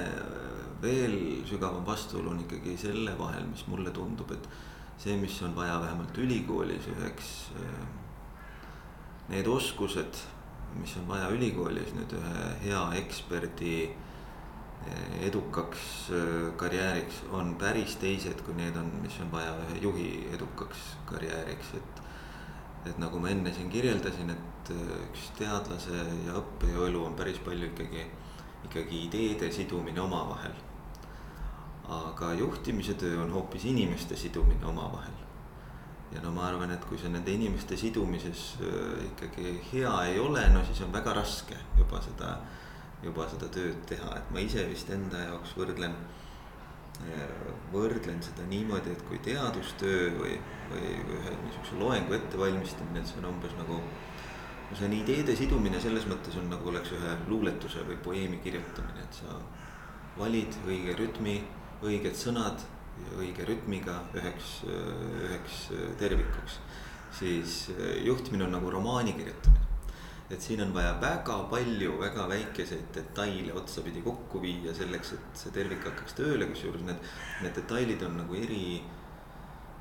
veel sügavam vastuolu on ikkagi selle vahel, mis mulle tundub, et see, mis on vaja vähemalt ülikoolis üheks. Need oskused, mis on vaja ülikoolis nüüd ühe hea eksperdi edukaks äh, karjääriks on päris teised, kui need on, mis on vaja ühe juhi edukaks karjääriks, et. et nagu ma enne siin kirjeldasin, et äh, üks teadlase ja õppejõu elu on päris palju ikkagi, ikkagi ideede sidumine omavahel. aga juhtimise töö on hoopis inimeste sidumine omavahel. ja no ma arvan, et kui sa nende inimeste sidumises äh, ikkagi hea ei ole, no siis on väga raske juba seda juba seda tööd teha, et ma ise vist enda jaoks võrdlen. võrdlen seda niimoodi, et kui teadustöö või, või ühe niisuguse loengu ettevalmistamine, et see on umbes nagu. no see on ideede sidumine selles mõttes on nagu oleks ühe luuletuse või poeemi kirjutamine, et sa valid õige rütmi, õiged sõnad ja õige rütmiga üheks, üheks tervikuks. siis juhtimine on nagu romaani kirjutamine et siin on vaja väga palju väga väikeseid detaile otsapidi kokku viia selleks, et see tervik hakkaks tööle, kusjuures need, need detailid on nagu eri.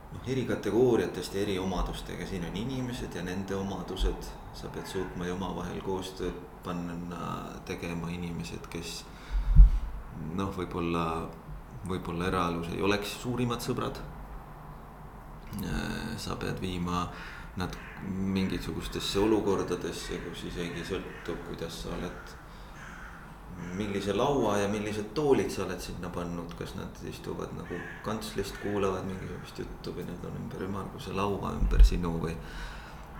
noh, eri kategooriatest ja eri omadustega, siin on inimesed ja nende omadused, sa pead suutma ju omavahel koostööd panna tegema inimesed, kes. noh, võib-olla, võib-olla eraelus ei oleks suurimad sõbrad. sa pead viima nad mingisugustesse olukordadesse, kus isegi sõltub, kuidas sa oled. millise laua ja millised toolid sa oled sinna pannud, kas nad istuvad nagu kantslist, kuulavad mingisugust juttu või nad on ümber ümmarguse laua ümber sinu või.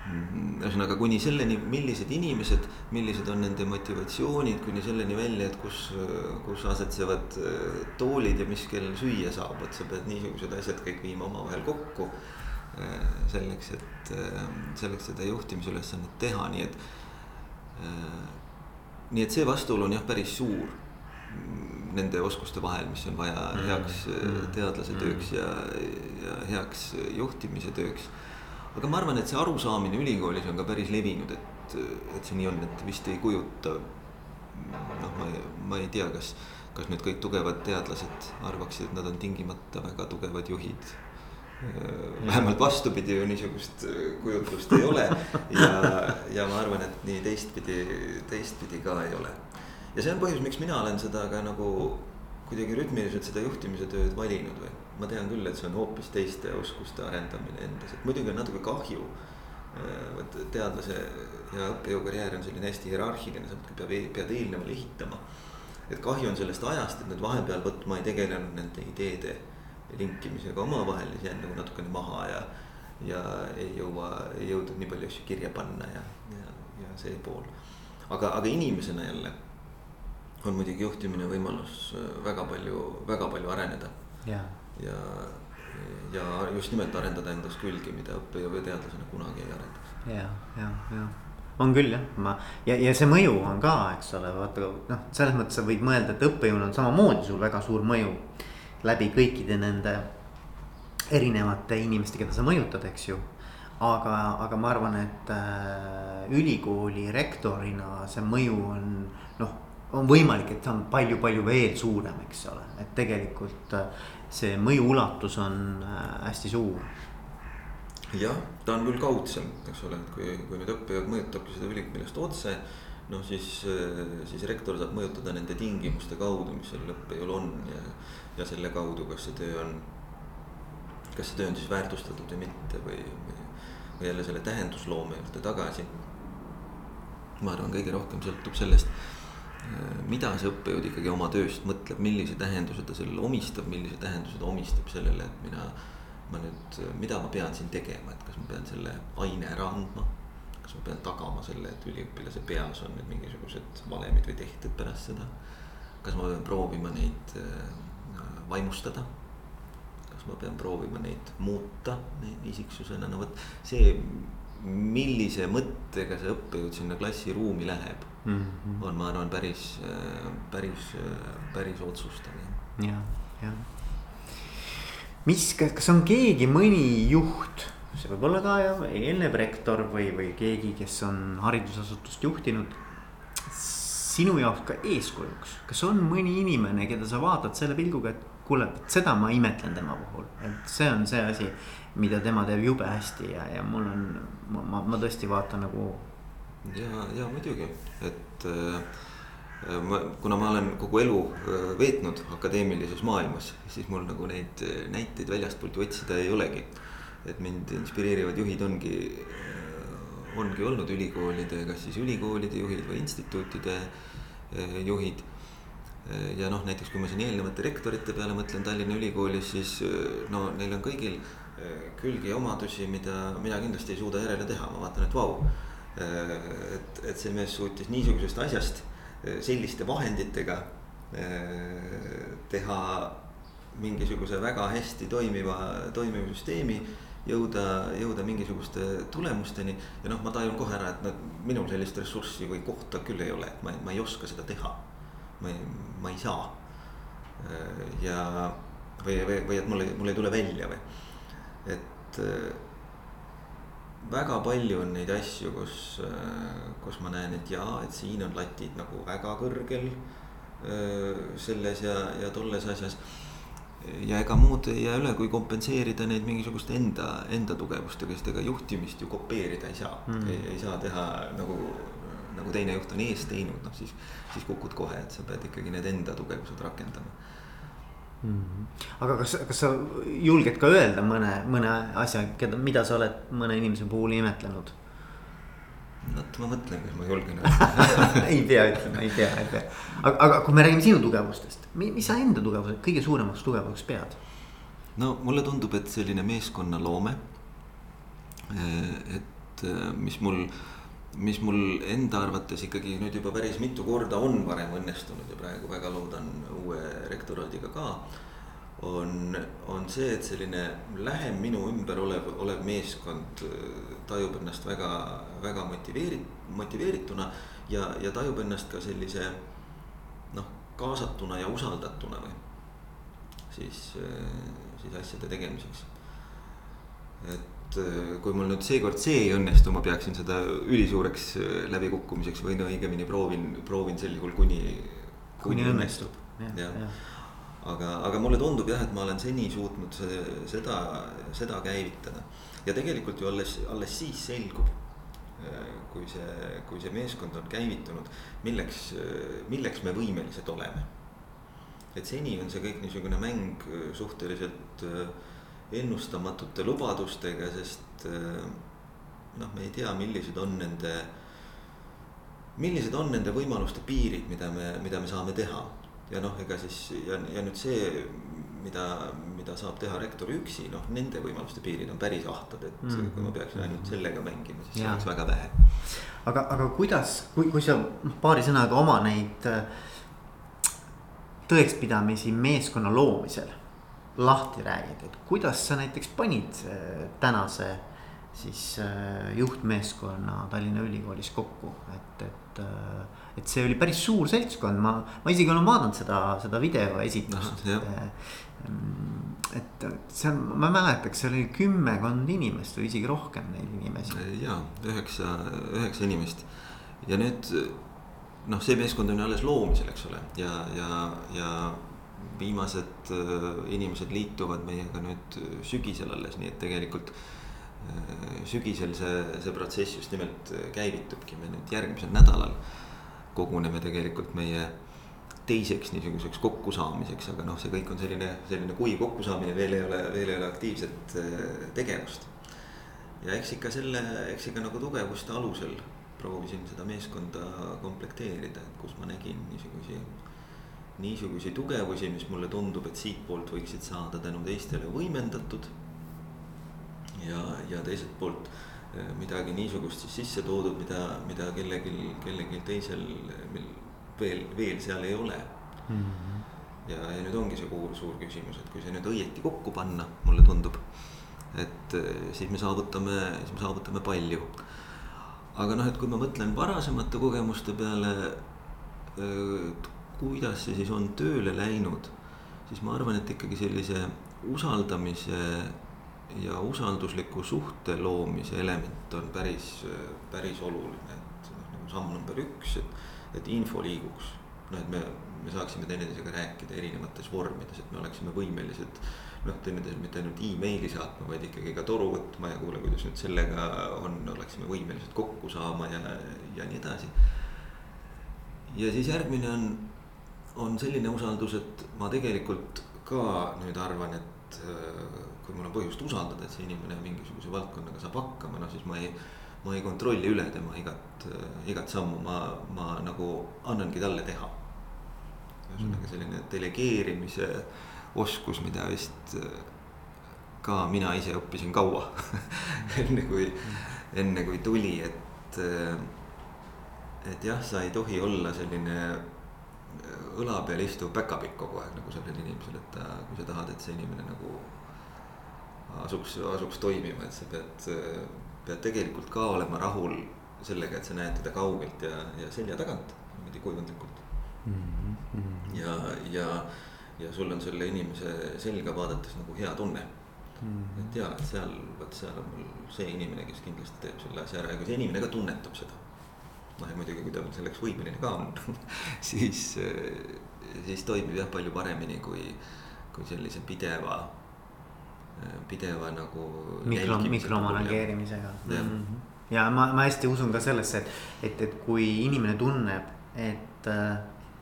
ühesõnaga kuni selleni, millised inimesed, millised on nende motivatsioonid, kuni selleni välja, et kus, kus asetsevad äh, toolid ja mis kell süüa saab, et sa pead niisugused asjad kõik viima omavahel kokku selleks, et äh, selleks seda juhtimisülesannet teha, nii et. Äh, nii et see vastuolu on jah, päris suur nende oskuste vahel, mis on vaja mm. heaks mm. teadlase mm. tööks ja, ja heaks juhtimise tööks. aga ma arvan, et see arusaamine ülikoolis on ka päris levinud, et, et see nii on, et vist ei kujuta. noh, ma ei, ma ei tea, kas, kas nüüd kõik tugevad teadlased arvaksid, et nad on tingimata väga tugevad juhid Äh, vähemalt vastupidi ju niisugust äh, kujutlust ei ole. ja, ja ma arvan, et nii teistpidi, teistpidi ka ei ole. ja see on põhjus, miks mina olen seda ka nagu kuidagi rütmiliselt seda juhtimise tööd valinud või. ma tean küll, et see on hoopis teiste oskuste arendamine endas, et muidugi on natuke kahju. Äh, vot teadlase ja õppejõu karjäär on selline hästi hierarhiline, sa pead, pead eelnevale ehitama. et kahju on sellest ajast, et nüüd vahepeal vot ma ei tegelenud nende ideede linkimisega omavahel, siis jään nagu natukene maha ja. ja ei jõua, ei jõudnud nii palju asju kirja panna ja, ja, ja see pool. aga, aga inimesena jälle on muidugi juhtimine võimalus äh, väga palju, väga palju areneda. ja, ja, ja just nimelt arendada endas külgi, mida õppejõu või teadlasena kunagi ei arendaks. ja, ja, ja on küll jah, ma ja, ja see mõju on ka, eks ole, vaata noh, selles mõttes sa võid mõelda, et õppejõul on samamoodi sul väga suur mõju läbi kõikide nende erinevate inimeste, keda sa mõjutad, eks ju. aga, aga ma arvan, et äh, ülikooli rektorina see mõju on noh, on võimalik, et ta on palju-palju veel suurem, eks ole, et tegelikult äh, see mõju ulatus on äh, hästi suur. Jah, ta on küll kaudsem, eks ole, et kui, kui nüüd õppejõud mõjutabki seda üliõpilast otse noh, siis, siis rektor saab mõjutada nende tingimuste kaudu, mis sellel õppejõul on. Ja, ja selle kaudu, kas see töö on, kas see töö on siis väärtustatud või mitte või, või, või jälle selle tähendusloome juurde tagasi. ma arvan, kõige rohkem sõltub sellest, mida see õppejõud ikkagi oma tööst mõtleb, millise tähenduse ta sellele omistab, millise tähenduse ta omistab sellele, et mina, ma nüüd, mida ma pean siin tegema, et kas ma pean selle aine ära andma kas ma pean tagama selle, et üliõpilase peas on nüüd mingisugused valemid või tehted pärast seda. kas ma pean proovima neid vaimustada? kas ma pean proovima neid muuta neid isiksusena, no vot see, millise mõttega see õppejõud sinna klassiruumi läheb mm, -hmm. on, ma arvan, päris, päris, päris otsustav. ja, ja mis, kas on keegi, mõni juht see võib olla ka eelnev rektor või, või keegi, kes on haridusasutust juhtinud. sinu jaoks ka eeskujuks, kas on mõni inimene, keda sa vaatad selle pilguga, et kuule, seda ma imetlen tema puhul, et see on see asi, mida tema teeb jube hästi ja, ja mul on, ma, ma tõesti vaatan nagu. ja, ja muidugi, et äh, ma, kuna ma olen kogu elu äh, veetnud akadeemilises maailmas, siis mul nagu neid näiteid väljastpoolt ju otsida ei olegi et mind inspireerivad juhid ongi, ongi olnud ülikoolide, kas siis ülikoolide juhid või instituutide eh, juhid. Ja noh, näiteks kui ma siin eelnevate rektorite peale mõtlen Tallinna Ülikoolis, siis eh, no neil on kõigil eh, külgi omadusi, mida mina kindlasti ei suuda järele teha, ma vaatan, et vau. et, et see mees suutis niisugusest asjast selliste vahenditega teha mingisuguse väga hästi toimiva, toimiva süsteemi jõuda, jõuda mingisuguste tulemusteni. ja noh, ma tajun kohe ära, et noh, minul sellist ressurssi või kohta küll ei ole, et ma, ma ei oska seda teha. Ma ei, ma ei saa. ja, või, või, või et mul ei, mul ei tule välja või, et väga palju on neid asju, kus, kus ma näen, et jaa, et siin on latid nagu väga kõrgel selles ja, ja tolles asjas. Ja ega muud ei jää üle, kui kompenseerida neid mingisuguste enda, enda tugevustega, sest ega juhtimist ju kopeerida ei saa. Mm.. Ei, ei saa teha nagu, nagu teine juht on ees teinud, noh siis, siis kukud kohe, et sa pead ikkagi need enda tugevused rakendama mm. -hmm. aga kas, kas sa julged ka öelda mõne, mõne asja, keda, mida sa oled mõne inimese puhul imetlenud? vot ma mõtlen, kas ma julgen [laughs] ei pea ütlema, ei pea, ei pea. aga, aga kui me räägime sinu tugevustest, mis sa enda tugevused kõige suuremaks tugevuseks pead? no mulle tundub, et selline meeskonnaloome. Eh, et eh, mis mul, mis mul enda arvates ikkagi nüüd juba päris mitu korda on varem õnnestunud ja praegu väga loodan uue rektoraadiga ka on, on see, et selline lähem minu ümber olev, olev meeskond äh, tajub ennast väga, väga motiveeri-, motiveerituna ja, ja tajub ennast ka sellise noh, kaasatuna ja usaldatuna või siis, äh, siis asjade tegemiseks. et äh, kui mul nüüd seekord see ei õnnestu, ma peaksin seda ülisuureks läbikukkumiseks või no õigemini proovin, proovin sel juhul kuni, kuni. õnnestub, jah, jah aga, aga mulle tundub jah, et ma olen seni suutnud seda, seda käivitada. ja tegelikult ju alles, alles siis selgub, äh, kui see, kui see meeskond on käivitunud, milleks, milleks me võimelised oleme. et seni on see kõik niisugune mäng suhteliselt äh, ennustamatute lubadustega, sest äh, noh, me ei tea, millised on nende millised on nende võimaluste piirid, mida me, mida me saame teha ja noh, ega siis ja, ja nüüd see, mida, mida saab teha rektor üksi, noh, nende võimaluste piirid on päris ahtad, et mm -hmm. kui ma peaksin ainult sellega mängima, siis ja. see oleks väga vähe. aga, aga kuidas, kui, kui sa noh, paari sõnaga oma neid äh, tõekspidamisi meeskonna loomisel lahti räägid, et kuidas sa näiteks panid äh, tänase siis äh, juhtmeeskonna Tallinna Ülikoolis kokku, et, et et see oli päris suur seltskond, ma, ma isegi olen vaadanud seda, seda videoesitlust no,. et seal ma mäletaks, seal oli kümmekond inimest või isegi rohkem neid inimesi. ja üheksa, üheksa inimest ja nüüd noh, see meeskond on ju alles loomisel, eks ole, ja, ja, ja viimased äh, inimesed liituvad meiega nüüd sügisel alles, nii et tegelikult äh, sügisel see, see protsess just nimelt käivitubki meil nüüd järgmisel nädalal koguneme tegelikult meie teiseks niisuguseks kokkusaamiseks, aga noh, see kõik on selline, selline kuiv kokkusaamine, veel ei ole, veel ei ole aktiivset äh, tegevust. ja eks ikka selle, eks ikka nagu tugevuste alusel proovisin seda meeskonda komplekteerida, et kus ma nägin niisugusi, niisuguseid tugevusi, mis mulle tundub, et siitpoolt võiksid saada tänu teistele võimendatud. ja, ja teiselt poolt äh, midagi niisugust siis sisse toodud, mida, mida kellelgi, kellelgi teisel veel, veel seal ei ole mm. -hmm. ja, ja nüüd ongi see suur, suur küsimus, et kui see nüüd õieti kokku panna, mulle tundub, et eh, siis me saavutame, siis me saavutame palju. aga noh, et kui ma mõtlen varasemate kogemuste peale, eh, kuidas see siis on tööle läinud, siis ma arvan, et ikkagi sellise usaldamise ja usaldusliku suhte loomise element on päris, päris oluline, et noh, nagu samm number üks, et et info liiguks. noh, et me, me saaksime teineteisega rääkida erinevates vormides, et me oleksime võimelised noh, teineteisele mitte ainult emaili saatma, vaid ikkagi ka toru võtma ja kuule, kuidas nüüd sellega on, oleksime võimelised kokku saama ja, ja nii edasi. ja siis järgmine on, on selline usaldus, et ma tegelikult ka nüüd arvan, et äh, kui mul on põhjust usaldada, et see inimene mingisuguse valdkonnaga saab hakkama, noh siis ma ei ma ei kontrolli üle tema igat, igat sammu, ma, ma nagu annangi talle teha. ühesõnaga mm. selline delegeerimise oskus, mida vist ka mina ise õppisin kaua [laughs] enne kui, enne kui tuli, et, et jah, sa ei tohi olla selline õla peal istuv päkapikk kogu aeg nagu sellel inimesel, et ta, kui sa tahad, et see inimene nagu asuks, asuks toimima, et sa pead pead tegelikult ka olema rahul sellega, et sa näed teda kaugelt ja, ja selja tagant niimoodi kuivandlikult mm. -hmm. ja, ja, ja sul on selle inimese selga vaadates nagu hea tunne mm. -hmm. et ja, et seal, vot seal on mul see inimene, kes kindlasti teeb selle asja ära ja kui see inimene ka tunnetab seda. Noh, ja muidugi, kui ta selleks võimeline ka on [laughs] siis, siis toimib jah palju paremini kui, kui sellise pideva pideva nagu. mikro, mikromanageerimisega. Mm -hmm. ja ma, ma hästi usun ka sellesse, et, et, et kui inimene tunneb, et äh,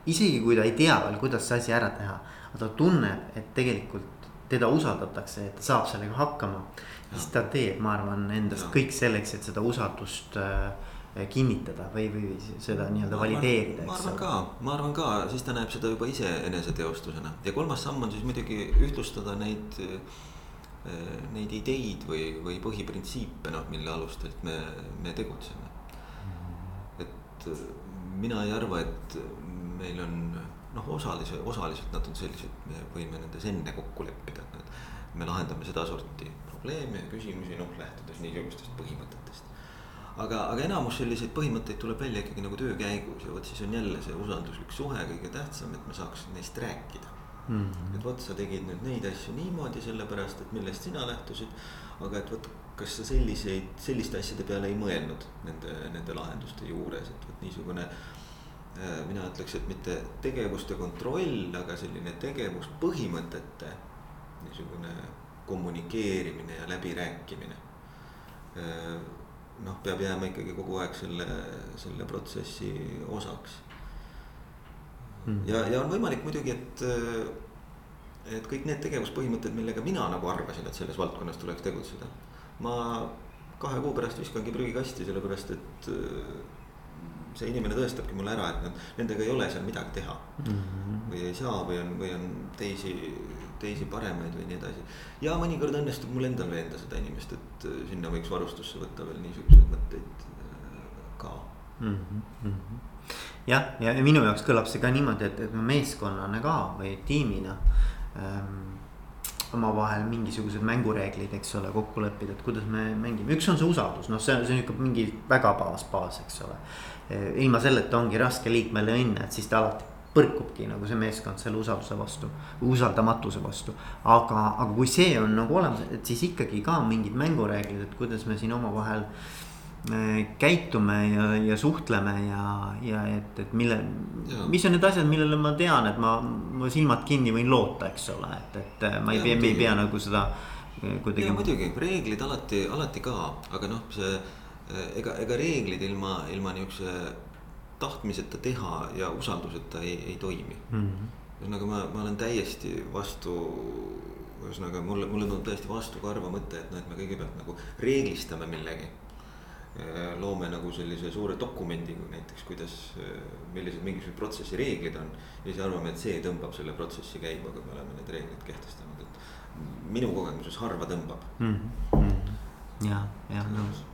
isegi kui ta ei tea veel, kuidas see asi ära teha, aga ta tunneb, et tegelikult teda usaldatakse, et ta saab sellega hakkama. siis ta teeb, ma arvan, endast ja. kõik selleks, et seda usaldust äh, kinnitada või, või seda nii-öelda valideerida. ma arvan ka, ma arvan ka, siis ta näeb seda juba ise eneseteostusena ja kolmas samm on siis muidugi ühtlustada neid Äh, neid ideid või, või põhiprintsiipe, noh, mille alustelt me, me tegutseme. et äh, mina ei arva, et meil on noh, osalise, osaliselt nad on sellised, me võime nendes enne kokku leppida, et me lahendame sedasorti probleeme ja küsimusi, noh, lähtudes niisugustest põhimõtetest. Aga, aga enamus selliseid põhimõtteid tuleb välja ikkagi nagu töö käigus ja vot siis on jälle see usalduslik suhe kõige tähtsam, et me saaks neist rääkida mm. -hmm. et vot sa tegid nüüd neid asju niimoodi, sellepärast et millest sina lähtusid. aga et vot, kas sa selliseid, selliste asjade peale ei mõelnud nende, nende lahenduste juures, et vot niisugune äh,. mina ütleks, et mitte tegevuste kontroll, aga selline tegevuspõhimõtete niisugune kommunikeerimine ja läbirääkimine äh, noh, peab jääma ikkagi kogu aeg selle, selle protsessi osaks mm.. ja, ja on võimalik muidugi, et, et kõik need tegevuspõhimõtted, millega mina nagu arvasin, et selles valdkonnas tuleks tegutseda. ma kahe kuu pärast viskangi prügikasti, sellepärast et see inimene tõestabki mulle ära, et nad, nendega ei ole seal midagi teha mm. -hmm. või ei saa või on, või on teisi, teisi paremaid või nii edasi. ja mõnikord õnnestub mul endal veenda seda inimest, et sinna võiks varustusse võtta veel niisuguseid mõtteid ka mm. -hmm jah, ja minu jaoks kõlab see ka niimoodi, et, et me meeskonnana ka või tiimina ähm, omavahel mingisugused mängureeglid, eks ole, kokku leppida, et kuidas me mängime, üks on see usaldus, noh, see, see on ikka mingi väga baas, baas, eks ole. ilma selleta ongi raske liikmele õnne, et siis ta alati põrkubki nagu see meeskond selle usalduse vastu, usaldamatuse vastu. aga, aga kui see on nagu olemas, et siis ikkagi ka mingid mängureeglid, et kuidas me siin omavahel äh, käitume ja, ja suhtleme ja, ja et, et mille, mis on need asjad, millele ma tean, et ma, ma silmad kinni võin loota, eks ole, et, et ma ei ja, pea, me ei pea nagu seda eh, kuidagi. muidugi, reeglid alati, alati ka, aga noh, see ega, ega reeglid ilma, ilma niisuguse tahtmiseta teha ja usalduseta ei, ei toimi mm. -hmm. ühesõnaga ma, ma olen täiesti vastu, ühesõnaga mulle, mulle tundub täiesti vastukarva mõte, et noh, et me kõigepealt nagu reeglistame millegi. loome nagu sellise suure dokumendi näiteks, kuidas, millised mingisugused protsessi reeglid on. ja siis arvame, et see tõmbab selle protsessi käima, kui me oleme need reeglid kehtestanud, et minu kogemuses harva tõmbab mm. -hmm. ja, ja nõus,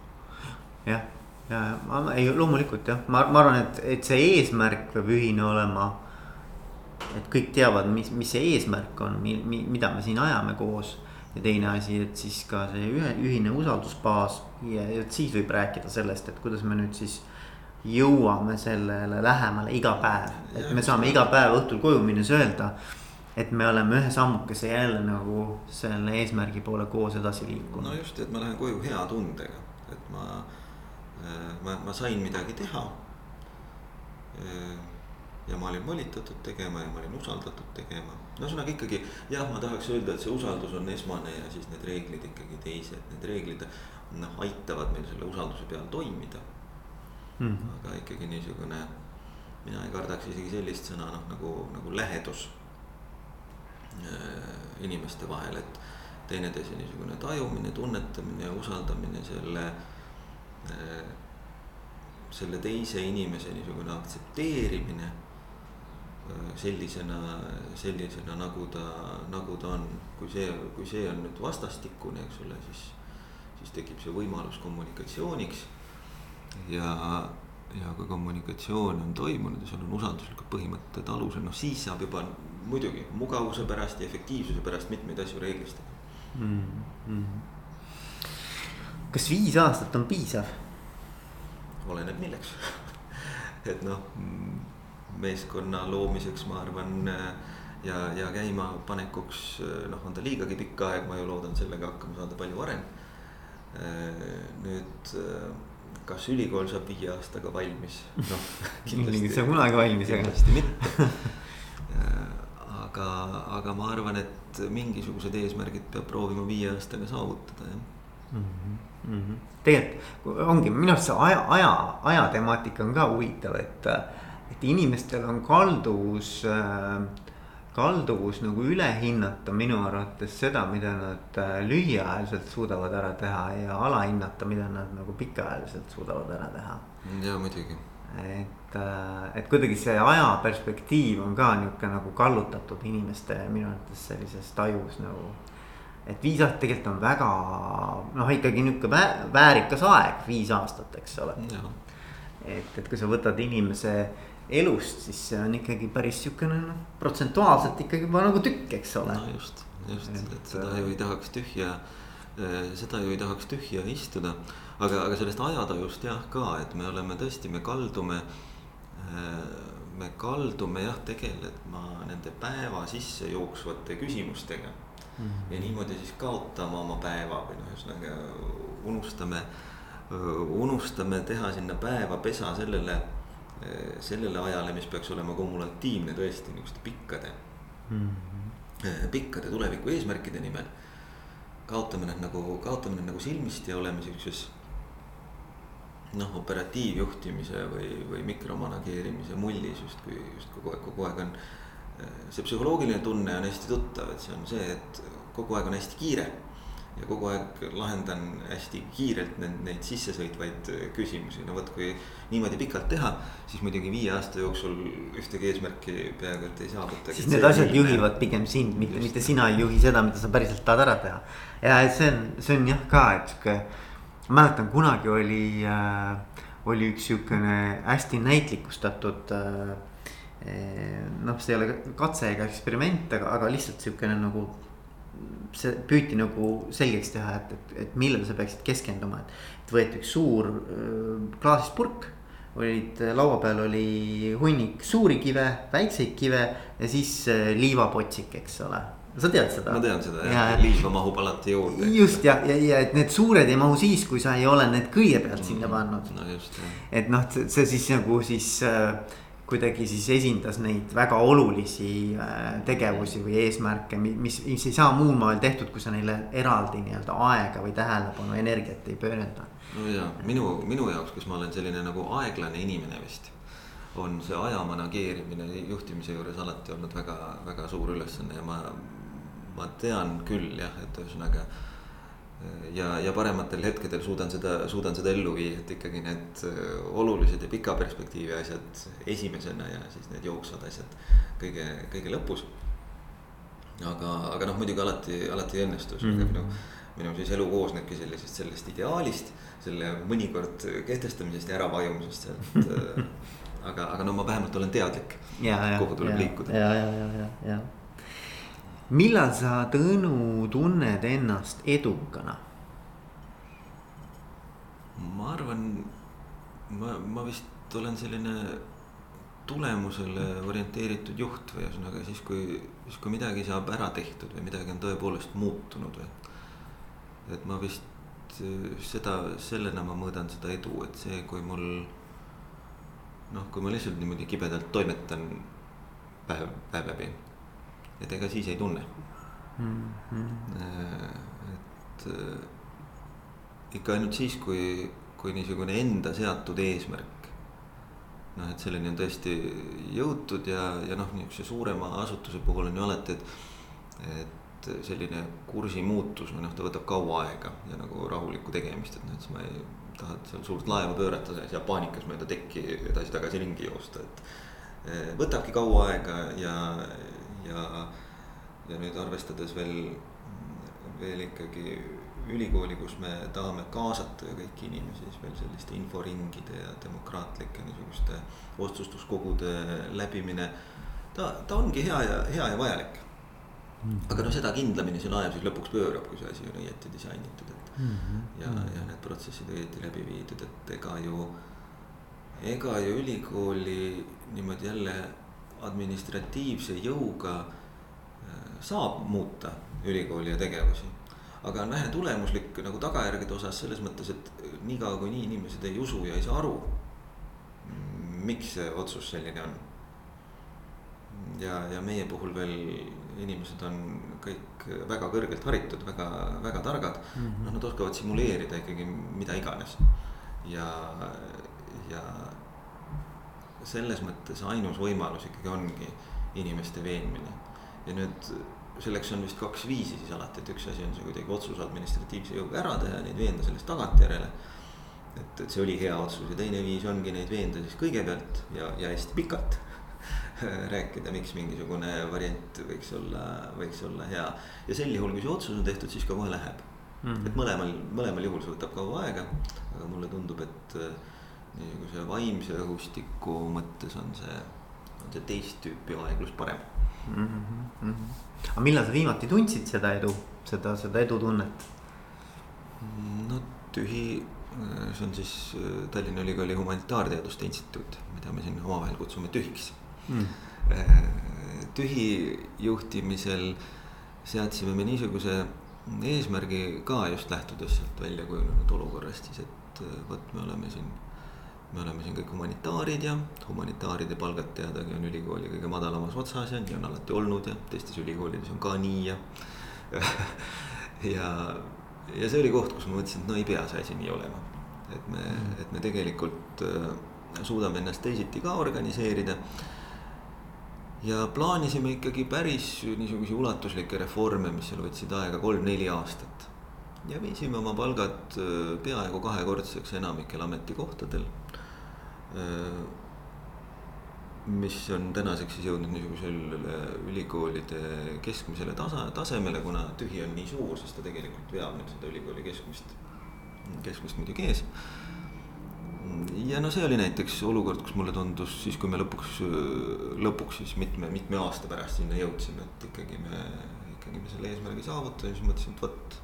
jah ja ma ei, loomulikult jah, ma, ma arvan, et, et see eesmärk peab ühine olema. et kõik teavad, mis, mis see eesmärk on, mi, mi, mida me siin ajame koos. ja teine asi, et siis ka see ühe, ühine usaldusbaas ja, ja siis võib rääkida sellest, et kuidas me nüüd siis jõuame sellele lähemale iga päev, et me saame iga päev õhtul koju minnes öelda et me oleme ühe sammukese jälle nagu selle eesmärgi poole koos edasi liikunud. no just, et ma lähen koju hea tundega, et ma Äh, ma, ma sain midagi teha. Äh, ja ma olin volitatud tegema ja ma olin usaldatud tegema, no ühesõnaga ikkagi jah, ma tahaks öelda, et see usaldus on esmane ja siis need reeglid ikkagi teised, need reeglid. noh, aitavad meil selle usalduse peal toimida mm. aga ikkagi niisugune, mina ei kardaks isegi sellist sõna noh, nagu, nagu lähedus äh, inimeste vahel, et teineteise niisugune tajumine, tunnetamine usaldamine selle Äh, selle teise inimese niisugune aktsepteerimine äh, sellisena, sellisena nagu ta, nagu ta on, kui see, kui see on nüüd vastastikune, eks ole, siis, siis tekib see võimalus kommunikatsiooniks. ja, ja kui kommunikatsioon on toimunud ja seal on usalduslikud põhimõtted alusel, noh siis saab juba muidugi mugavuse pärast ja efektiivsuse pärast mitmeid asju reeglistada mm. -hmm kas viis aastat on piisav? oleneb milleks [laughs] et noh, meeskonna loomiseks ma arvan ja, ja käimapanekuks noh, on ta liigagi pikk aeg, ma ju loodan sellega hakkama saada palju varem. nüüd, kas ülikool saab viie aastaga valmis? noh, [laughs] kindlasti ei saa kunagi valmis. kindlasti mitte [laughs] aga, aga ma arvan, et mingisugused eesmärgid peab proovima viie aastaga saavutada, jah mm. -hmm mm -hmm. tegelikult ongi minu arust see aja, aja, aja temaatika on ka huvitav, et, et inimestel on kalduvus äh, kalduvus nagu üle hinnata minu arvates seda, mida nad äh, lühiajaliselt suudavad ära teha ja alahinnata, mida nad nagu pikaajaliselt suudavad ära teha. ja muidugi. et, äh, et kuidagi see aja perspektiiv on ka nihuke nagu kallutatud inimeste minu arvates sellises tajus nagu et viis aastat tegelikult on väga noh, ikkagi nihuke väärikas aeg, viis aastat, eks ole. et, et kui sa võtad inimese elust, siis see on ikkagi päris sihukene noh, protsentuaalselt ikkagi juba nagu tükk, eks ole. no just, just, et seda ju ei tahaks tühja, eh, seda ju ei tahaks tühja istuda. aga, aga sellest ajatajust jah ka, et me oleme tõesti, me kaldume eh, me kaldume jah tegelema nende päeva sisse jooksvate küsimustega. Ja niimoodi siis kaotame oma päeva või noh, ühesõnaga unustame, unustame teha sinna päevapesa sellele, sellele ajale, mis peaks olema kumulatiivne tõesti niisuguste pikkade mm, -hmm. pikkade tuleviku eesmärkide nimel. kaotame need nagu, kaotame need nagu silmist ja oleme sihukeses noh, operatiivjuhtimise või, või mikromanageerimise mullis justkui, justkui kogu aeg, kogu aeg on see psühholoogiline tunne on hästi tuttav, et see on see, et kogu aeg on hästi kiire. ja kogu aeg lahendan hästi kiirelt neid, neid sissesõitvaid küsimusi, no vot, kui niimoodi pikalt teha, siis muidugi viie aasta jooksul ühtegi eesmärki peaaegu et ei saavuta. siis need asjad juhivad pigem sind, mitte, mitte sina ei juhi seda, mida sa päriselt tahad ära teha. ja see on, see on jah ka, et sihuke, ma mäletan kunagi oli äh, oli üks sihukene hästi näitlikustatud äh, noh, see ei ole katse ega eksperiment, aga, aga lihtsalt sihukene nagu. see püüti nagu selgeks teha, et, et, et millele sa peaksid keskenduma, et, et võeti üks suur klaasist purk. olid laua peal oli hunnik suuri kive, väikseid kive ja siis liivapotsik, eks ole sa tead seda? ma tean seda jah ja,, liiva mahub alati juurde. just ja, ja, ja et need suured ei mahu siis, kui sa ei ole need kõigepealt sinna mm, pannud. no just jah. et noh, see siis nagu siis äh, kuidagi siis esindas neid väga olulisi äh, tegevusi või eesmärke, mis, mis ei saa muul moel tehtud, kui sa neile eraldi nii-öelda aega või tähelepanu, energiat ei pöörenda. no ja minu, minu jaoks, kus ma olen selline nagu aeglane inimene vist. on see aja manageerimine juhtimise juures alati olnud väga, väga suur ülesanne ja ma, ma tean küll jah, et ühesõnaga ja, ja parematel hetkedel suudan seda, suudan seda ellu viia, et ikkagi need äh, olulised ja pika perspektiivi asjad esimesena ja siis need jooksvad asjad kõige, kõige lõpus. aga, aga noh, muidugi alati, alati ei õnnestu, mm -hmm. minu, minu siis elu koosnebki sellisest, sellest ideaalist, selle mõnikord kehtestamisest ja äravajumisest sealt [laughs] äh, aga, aga no ma vähemalt olen teadlik, kuhu tuleb ja, liikuda. ja, ja, ja, ja, ja millal sa, Tõnu, tunned ennast edukana? ma arvan, ma, ma vist olen selline tulemusele orienteeritud juht või ühesõnaga siis, kui, siis kui midagi saab ära tehtud või midagi on tõepoolest muutunud või. et ma vist seda, sellena ma mõõdan seda edu, et see, kui mul noh, kui ma lihtsalt niimoodi kibedalt toimetan päev, päev läbi et ega siis ei tunne mm. -hmm. et äh, ikka ainult siis, kui, kui niisugune enda seatud eesmärk. noh, et selleni on tõesti jõutud ja, ja noh, niisuguse suurema asutuse puhul on ju alati, et, et selline kursi muutus või noh, ta võtab kaua aega ja nagu rahulikku tegemist, et noh, et siis ma ei taha seal suurt laeva pöörata ja paanikas mööda tekki edasi-tagasi ringi joosta, et. Äh, võtabki kaua aega ja, ja, ja nüüd arvestades veel, veel ikkagi ülikooli, kus me tahame kaasata ju kõiki inimesi, siis veel selliste inforingide ja demokraatlike niisuguste otsustuskogude läbimine. ta, ta ongi hea ja, hea ja vajalik. -hmm. aga no seda kindlamini see laev siis lõpuks pöörab, kui see asi on õieti disainitud, et mm. -hmm. ja, ja need protsessid õieti läbi viidud, et ega ju. ega ju ülikooli niimoodi jälle administratiivse jõuga saab muuta ülikooli ja tegevusi. aga on vähe tulemuslik nagu tagajärgede osas selles mõttes, et niikaua kui nii inimesed ei usu ja ei saa aru. miks see otsus selline on. ja, ja meie puhul veel inimesed on kõik väga kõrgelt haritud, väga, väga targad mm. -hmm. noh, nad oskavad simuleerida ikkagi mida iganes ja, ja selles mõttes ainus võimalus ikkagi ongi inimeste veenmine ja nüüd selleks on vist kaks viisi siis alati, et üks asi on see kuidagi otsus administratiivse jõuga ära teha ja neid veenda sellest tagantjärele. et, et see oli hea otsus ja teine viis ongi neid veenda siis kõigepealt ja, ja hästi pikalt [laughs] rääkida, miks mingisugune variant võiks olla, võiks olla hea. ja sel juhul, kui see otsus on tehtud, siis ka kohe läheb mm. -hmm. et mõlemal, mõlemal juhul see võtab kaua aega, aga mulle tundub, et äh, niisuguse vaimse õhustiku mõttes on see, on see teist tüüpi aeglus parem mm. -hmm. aga millal sa viimati tundsid seda edu, seda, seda edutunnet? no tühi, see on siis äh, Tallinna Ülikooli Humanitaarteaduste Instituut, mida me siin omavahel kutsume tühiks mm.. tühi juhtimisel seadsime me niisuguse eesmärgi ka just lähtudes sealt välja kujunenud olukorrast siis, et äh, vot me oleme siin me oleme siin kõik humanitaarid ja humanitaaride palgad teadagi on ülikooli kõige madalamas otsas ja nii on alati olnud ja teistes ülikoolides on ka nii ja [laughs] ja, ja see oli koht, kus ma mõtlesin, et no ei pea see asi nii olema. et me mm., et me tegelikult äh, suudame ennast teisiti ka organiseerida. ja plaanisime ikkagi päris niisuguseid ulatuslikke reforme, mis seal võtsid aega kolm-neli aastat ja viisime oma palgad äh, peaaegu kahekordseks enamikel ametikohtadel mis on tänaseks siis jõudnud niisugusele ülikoolide keskmisele tasa, tasemele, kuna tühi on nii suur, siis ta tegelikult veab nüüd seda ülikooli keskmist, keskmist muidugi ees. ja no see oli näiteks olukord, kus mulle tundus siis, kui me lõpuks, lõpuks siis mitme, mitme aasta pärast sinna jõudsime, et ikkagi me, ikkagi me selle eesmärgi saavutasime, siis mõtlesin, et vot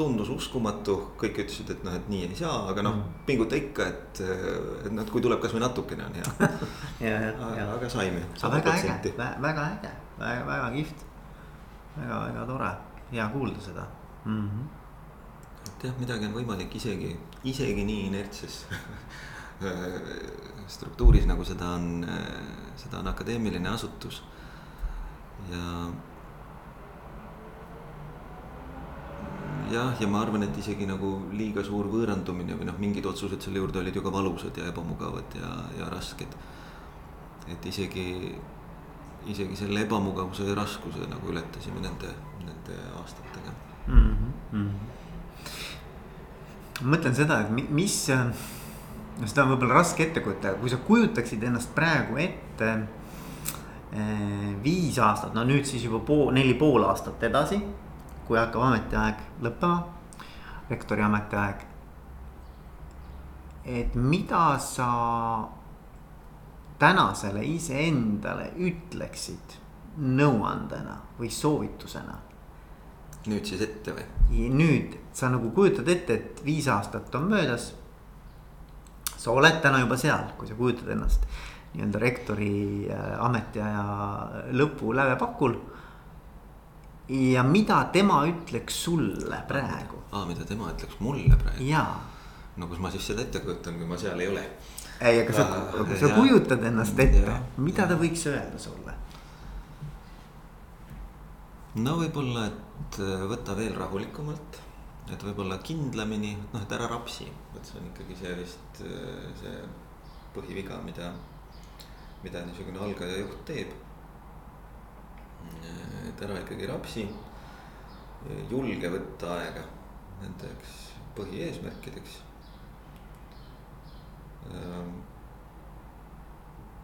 tundus uskumatu, kõik ütlesid, et noh, et nii ei saa, aga noh mm., pinguta ikka, et, et noh, kui tuleb kasvõi natukene on hea [laughs] aga, aga saime. väga äge, väga äge, väga, väga kihvt. väga, väga tore, hea kuulda seda mm. -hmm. et jah, midagi on võimalik isegi, isegi nii inertses [laughs] struktuuris, nagu seda on, seda on akadeemiline asutus ja jah, ja ma arvan, et isegi nagu liiga suur võõrandumine või noh, mingid otsused selle juurde olid ju ka valusad ja ebamugavad ja, ja rasked. et isegi, isegi selle ebamugavuse ja raskuse nagu ületasime nende, nende aastatega mm. -hmm. ma mõtlen seda, et mis, no seda on võib-olla raske ette kujutada, kui sa kujutaksid ennast praegu ette eh, viis aastat, no nüüd siis juba pool, neli pool aastat edasi, kui hakkab ametiaeg lõppema, rektori ametiaeg et mida sa tänasele iseendale ütleksid nõuandena või soovitusena? nüüd siis ette või? nüüd sa nagu kujutad ette, et viis aastat on möödas. sa oled täna juba seal, kui sa kujutad ennast nii-öelda rektori äh, ametiaja lõpu lävepakul. Ja mida tema ütleks sulle praegu? aa, mida tema ütleks mulle praegu? jaa no kus ma siis seda ette kujutan, kui ma seal ei ole. ei, aga sa, kui sa kujutad ennast ette, mida ta võiks öelda sulle? no võib-olla, et äh, võta veel rahulikumalt, et võib-olla kindlamini, noh, et ära rapsi, vot see on ikkagi see vist äh, see põhiviga, mida, mida niisugune algaja juht teeb. Et ära ikkagi rapsi, julge võtta aega nendeks põhieesmärkideks Ehm,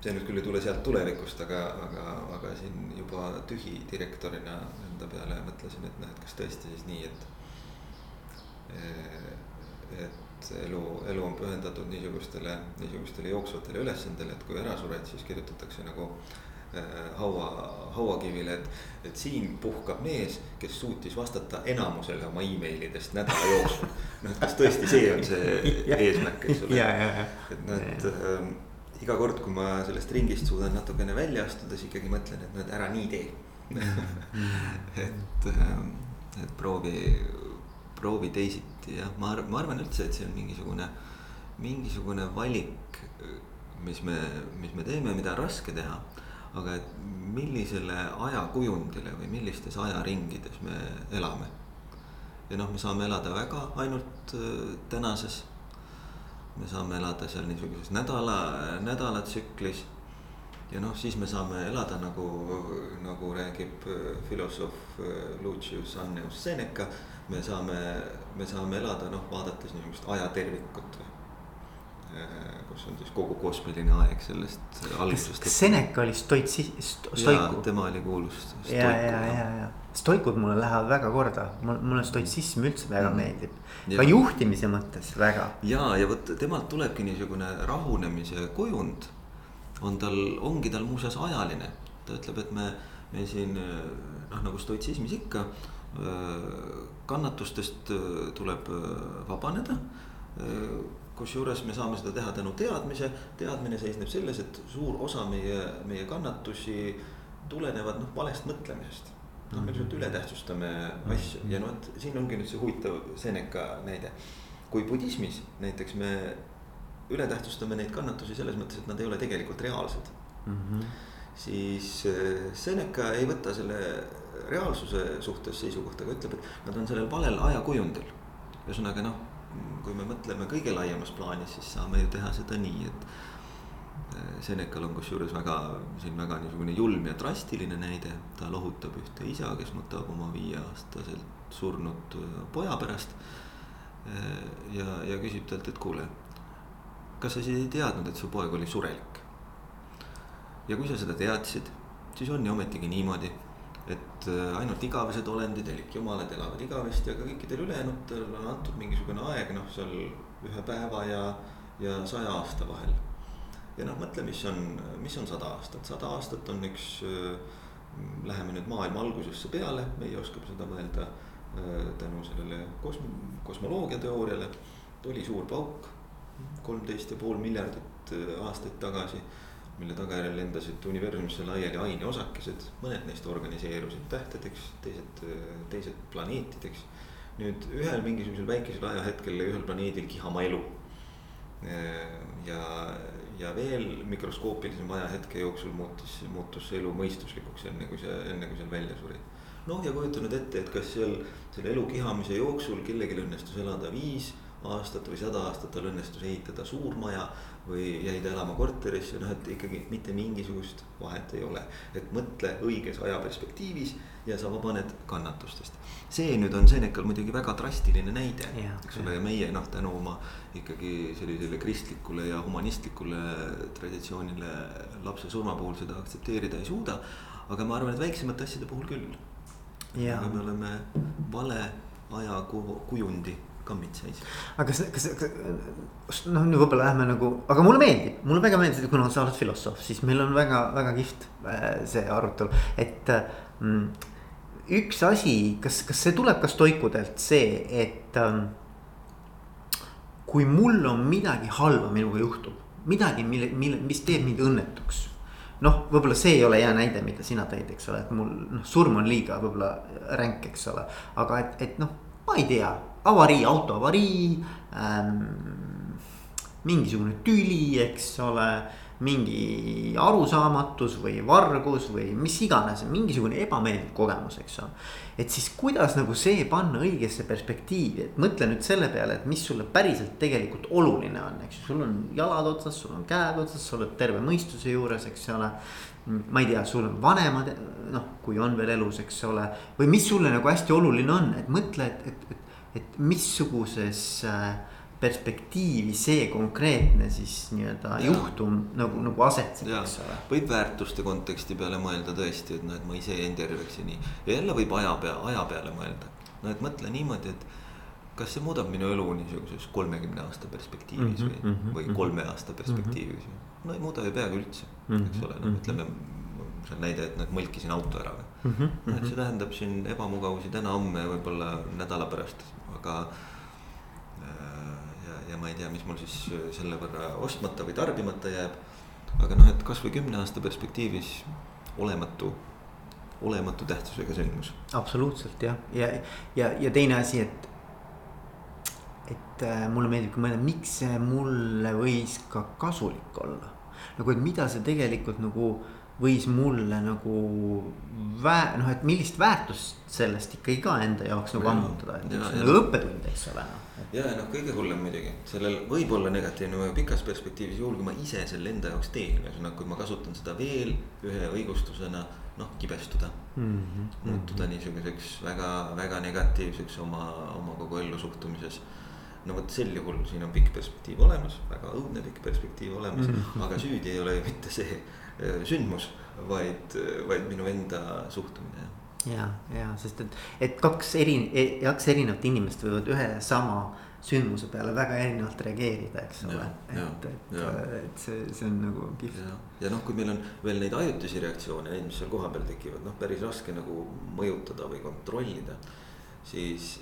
see nüüd küll ei tule sealt tulevikust, aga, aga, aga siin juba tühi direktorina enda peale mõtlesin, et noh, et kas tõesti siis nii, et. Eh, et elu, elu on pühendatud niisugustele, niisugustele jooksvatele ülesandele, et kui ära sured, siis kirjutatakse nagu Äh, haua, hauakivile, et, et siin puhkab mees, kes suutis vastata enamusele oma emailidest nädala jooksul. noh, et kas tõesti see on see [laughs] eesmärk, eks ole. et noh, et äh, iga kord, kui ma sellest ringist suudan natukene välja astuda, siis ikkagi mõtlen, et noh, et ära nii tee. [laughs] Et, äh, et proovi, proovi teisiti jah, ma arvan, ma arvan üldse, et see on mingisugune, mingisugune valik, mis me, mis me teeme, mida on raske teha aga et millisele ajakujundile või millistes ajaringides me elame. ja noh, me saame elada väga ainult äh, tänases. me saame elada seal niisuguses nädala, nädalatsüklis. ja noh, siis me saame elada nagu, nagu räägib äh, filosoof äh, Lucius Anneus Seneca. me saame, me saame elada noh, vaadates niisugust ajatervikut või kus on siis kogu kosmiline aeg sellest algusest. kas Seneca oli stoitsi-, stoiku? tema oli kuulus. ja, ja, ja, ja stoikud mulle lähevad väga korda, mulle stoitsism üldse väga mm. meeldib. ka ja. juhtimise mõttes väga. ja, ja vot temalt tulebki niisugune rahunemise kujund. on tal, ongi tal muuseas ajaline, ta ütleb, et me, me siin noh, nagu stoitsismis ikka kannatustest tuleb vabaneda kusjuures me saame seda teha tänu teadmise, teadmine seisneb selles, et suur osa meie, meie kannatusi tulenevad noh valest mõtlemisest. noh, me lihtsalt ületähtsustame asju ja noh, et siin ongi nüüd see huvitav Seneca näide. kui budismis näiteks me ületähtsustame neid kannatusi selles mõttes, et nad ei ole tegelikult reaalsed mm. -hmm. siis äh, Seneca ei võta selle reaalsuse suhtes seisukohta, aga ütleb, et nad on sellel valel ajakujundil. ühesõnaga noh kui me mõtleme kõige laiemas plaanis, siis saame ju teha seda nii, et. Äh, Senecal on kusjuures väga, siin väga niisugune julm ja drastiline näide, ta lohutab ühte isa, kes nutab oma viieaastaselt surnud äh, poja pärast. Äh, ja, ja küsib talt, et kuule, kas sa siis ei teadnud, et su poeg oli surelik? ja kui sa seda teadsid, siis on ju ometigi niimoodi et äh, ainult igavesed olendid elik jumalad elavad igavesti, aga kõikidel ülejäänutel on antud mingisugune aeg, noh, seal ühe päeva ja, ja saja aasta vahel. ja noh, mõtle, mis on, mis on sada aastat, sada aastat on üks, äh, läheme nüüd maailma algusesse peale, meie oskame seda mõelda äh, tänu sellele kosm-, kosmoloogia teooriale. tuli suur pauk, kolmteist ja pool miljardit aastaid tagasi mille tagajärjel lendasid universumisse laiali aineosakesed, mõned neist organiseerusid tähtedeks, teised, teised planeetideks. nüüd ühel mingisugusel väikesel ajahetkel ühel planeedil kihama elu. ja, ja veel mikroskoopilisema ajahetke jooksul muutus, muutus elu mõistuslikuks, enne kui see, enne kui seal välja suri. noh, ja kujuta nüüd ette, et kas seal selle elu kihamise jooksul kellelgi õnnestus elada viis aastat või sada aastat tal õnnestus ehitada suur maja või jäi ta elama korterisse, noh et ikkagi mitte mingisugust vahet ei ole. et mõtle õiges ajaperspektiivis ja sa vabaned kannatustest. see nüüd on Senekal muidugi väga drastiline näide, eks ole, ja meie noh, tänu oma ikkagi sellisele kristlikule ja humanistlikule traditsioonile lapse surma puhul seda aktsepteerida ei suuda. aga ma arvan, et väiksemate asjade puhul küll. aga me oleme vale ajakujundi kammitsais. aga kas, kas, kas noh, nüüd võib-olla lähme nagu, aga mulle meeldib, mulle väga meeldib, kuna sa oled filosoof, siis meil on väga, väga kihvt äh, see arutelu, et mm, üks asi, kas, kas see tuleb ka stoikudelt see, et ähm, kui mul on midagi halba minuga juhtub, midagi, mille, mille, mis teeb mind õnnetuks noh, võib-olla see ei ole hea näide, mida sina tõid, eks ole, et mul noh, surm on liiga võib-olla ränk, eks ole. aga et, et noh, ma ei tea, avarii, auto avarii ähm,. mingisugune tüli, eks ole, mingi arusaamatus või vargus või mis iganes, mingisugune ebameeldiv kogemus, eks ole. et siis kuidas nagu see panna õigesse perspektiivi, et mõtle nüüd selle peale, et mis sulle päriselt tegelikult oluline on, eks ju, sul on jalad otsas, sul on käed otsas, sa oled terve mõistuse juures, eks ole ma ei tea, sul on vanemad, noh, kui on veel elus, eks ole, või mis sulle nagu hästi oluline on, et mõtle, et, et, et et missuguses äh, perspektiivi see konkreetne siis nii-öelda juhtum nagu, nagu asetseb, eks ole. võib väärtuste konteksti peale mõelda tõesti, et noh, et ma iseend terveks ja nii. ja jälle võib aja pea, aja peale mõelda. no et mõtle niimoodi, et kas see muudab minu elu niisuguses kolmekümne aasta perspektiivis mm -hmm, või mm, -hmm, või kolme aasta perspektiivis mm. -hmm. no ei muuda ju peaaegu üldse, eks ole, noh ütleme see on näide, et noh, mõlkisin auto ära või mm. -hmm. et see tähendab siin ebamugavusi täna-homme, võib-olla nädala pärast aga. Äh, ja, ja ma ei tea, mis mul siis selle võrra ostmata või tarbimata jääb. aga noh, et kasvõi kümne aasta perspektiivis olematu, olematu tähtsusega sündmus. absoluutselt jah, ja, ja, ja teine asi, et et äh, mulle meeldib ka mõelda, miks see mulle võis ka kasulik olla. nagu, et mida see tegelikult nagu võis mulle nagu vä-, noh, et millist väärtust sellest ikkagi ka enda jaoks nagu ammutada, et see on nagu õppetund, eks ole no.. ja noh, kõige hullem muidugi, sellel võib olla negatiivne mõju pikas perspektiivis, juhul kui ma ise selle enda jaoks teen, ühesõnaga, kui ma kasutan seda veel ühe õigustusena. noh, kibestuda mm, -hmm. muutuda -hmm. niisuguseks väga-väga negatiivseks oma, oma kogu ellu suhtumises no vot sel juhul siin on pikk perspektiiv olemas, väga õudne pikk perspektiiv olemas mm, -hmm. aga süüdi ei ole ju mitte see sündmus, vaid, vaid minu enda suhtumine. ja, ja sest et, et kaks eri, kaks erinevat inimest võivad ühe sama sündmuse peale väga erinevalt reageerida, eks ole. et, et, et see, see on nagu kihvt. ja, ja noh, kui meil on veel neid ajutisi reaktsioone, neid, mis seal kohapeal tekivad, noh, päris raske nagu mõjutada või kontrollida. siis,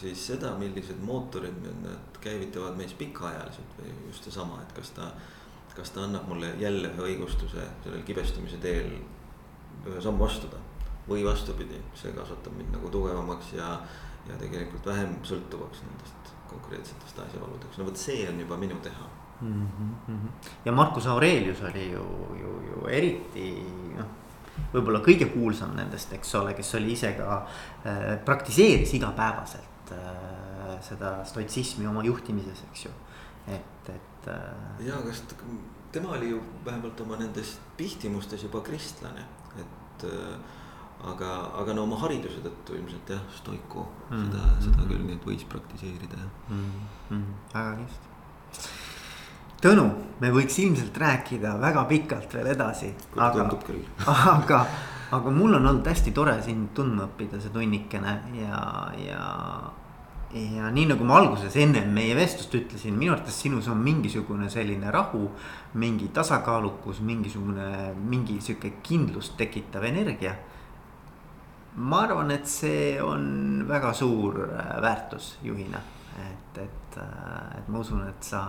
siis seda, millised mootorid need käivitavad meis pikaajaliselt või just seesama, et kas ta kas ta annab mulle jälle ühe õigustuse sellel kibestumise teel ühe sammu astuda. või vastupidi, see kasvatab mind nagu tugevamaks ja, ja tegelikult vähem sõltuvaks nendest konkreetsetest asjaoludest, no vot see on juba minu teha mm. -hmm. ja Marcus Aurelius oli ju, ju, ju eriti noh, võib-olla kõige kuulsam nendest, eks ole, kes oli ise ka äh, praktiseeris igapäevaselt äh, seda stoitsismi oma juhtimises, eks ju, et, et. Äh, ja, kas tema oli ju vähemalt oma nendes pihtimustes juba kristlane, et äh, aga, aga no oma hariduse tõttu ilmselt jah, stoiku mm -hmm. seda, seda mm-hmm. küll, et võis praktiseerida jah mm. -hmm. väga kihvt. Tõnu, me võiks ilmselt rääkida väga pikalt veel edasi. aga, [laughs] aga, aga mul on olnud hästi tore sind tundma õppida see tunnikene ja, ja ja nii nagu ma alguses ennem meie vestlust ütlesin, minu arvates sinus on mingisugune selline rahu, mingi tasakaalukus, mingisugune, mingi sihuke kindlust tekitav energia. ma arvan, et see on väga suur äh, väärtus juhina, et, et, äh, et ma usun, et sa.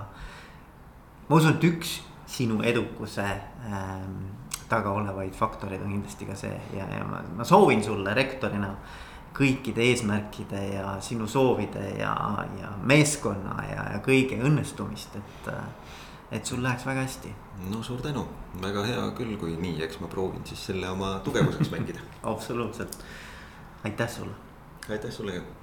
ma usun, et üks sinu edukuse ähm, taga olevaid faktoreid on kindlasti ka see ja, ja ma, ma soovin sulle rektorina kõikide eesmärkide ja sinu soovide ja, ja meeskonna ja, ja kõige õnnestumist, et. et sul läheks väga hästi. no suur tänu, väga hea küll, kui nii, eks ma proovin siis selle oma tugevuseks mängida [laughs] absoluutselt, aitäh sulle. aitäh sulle ka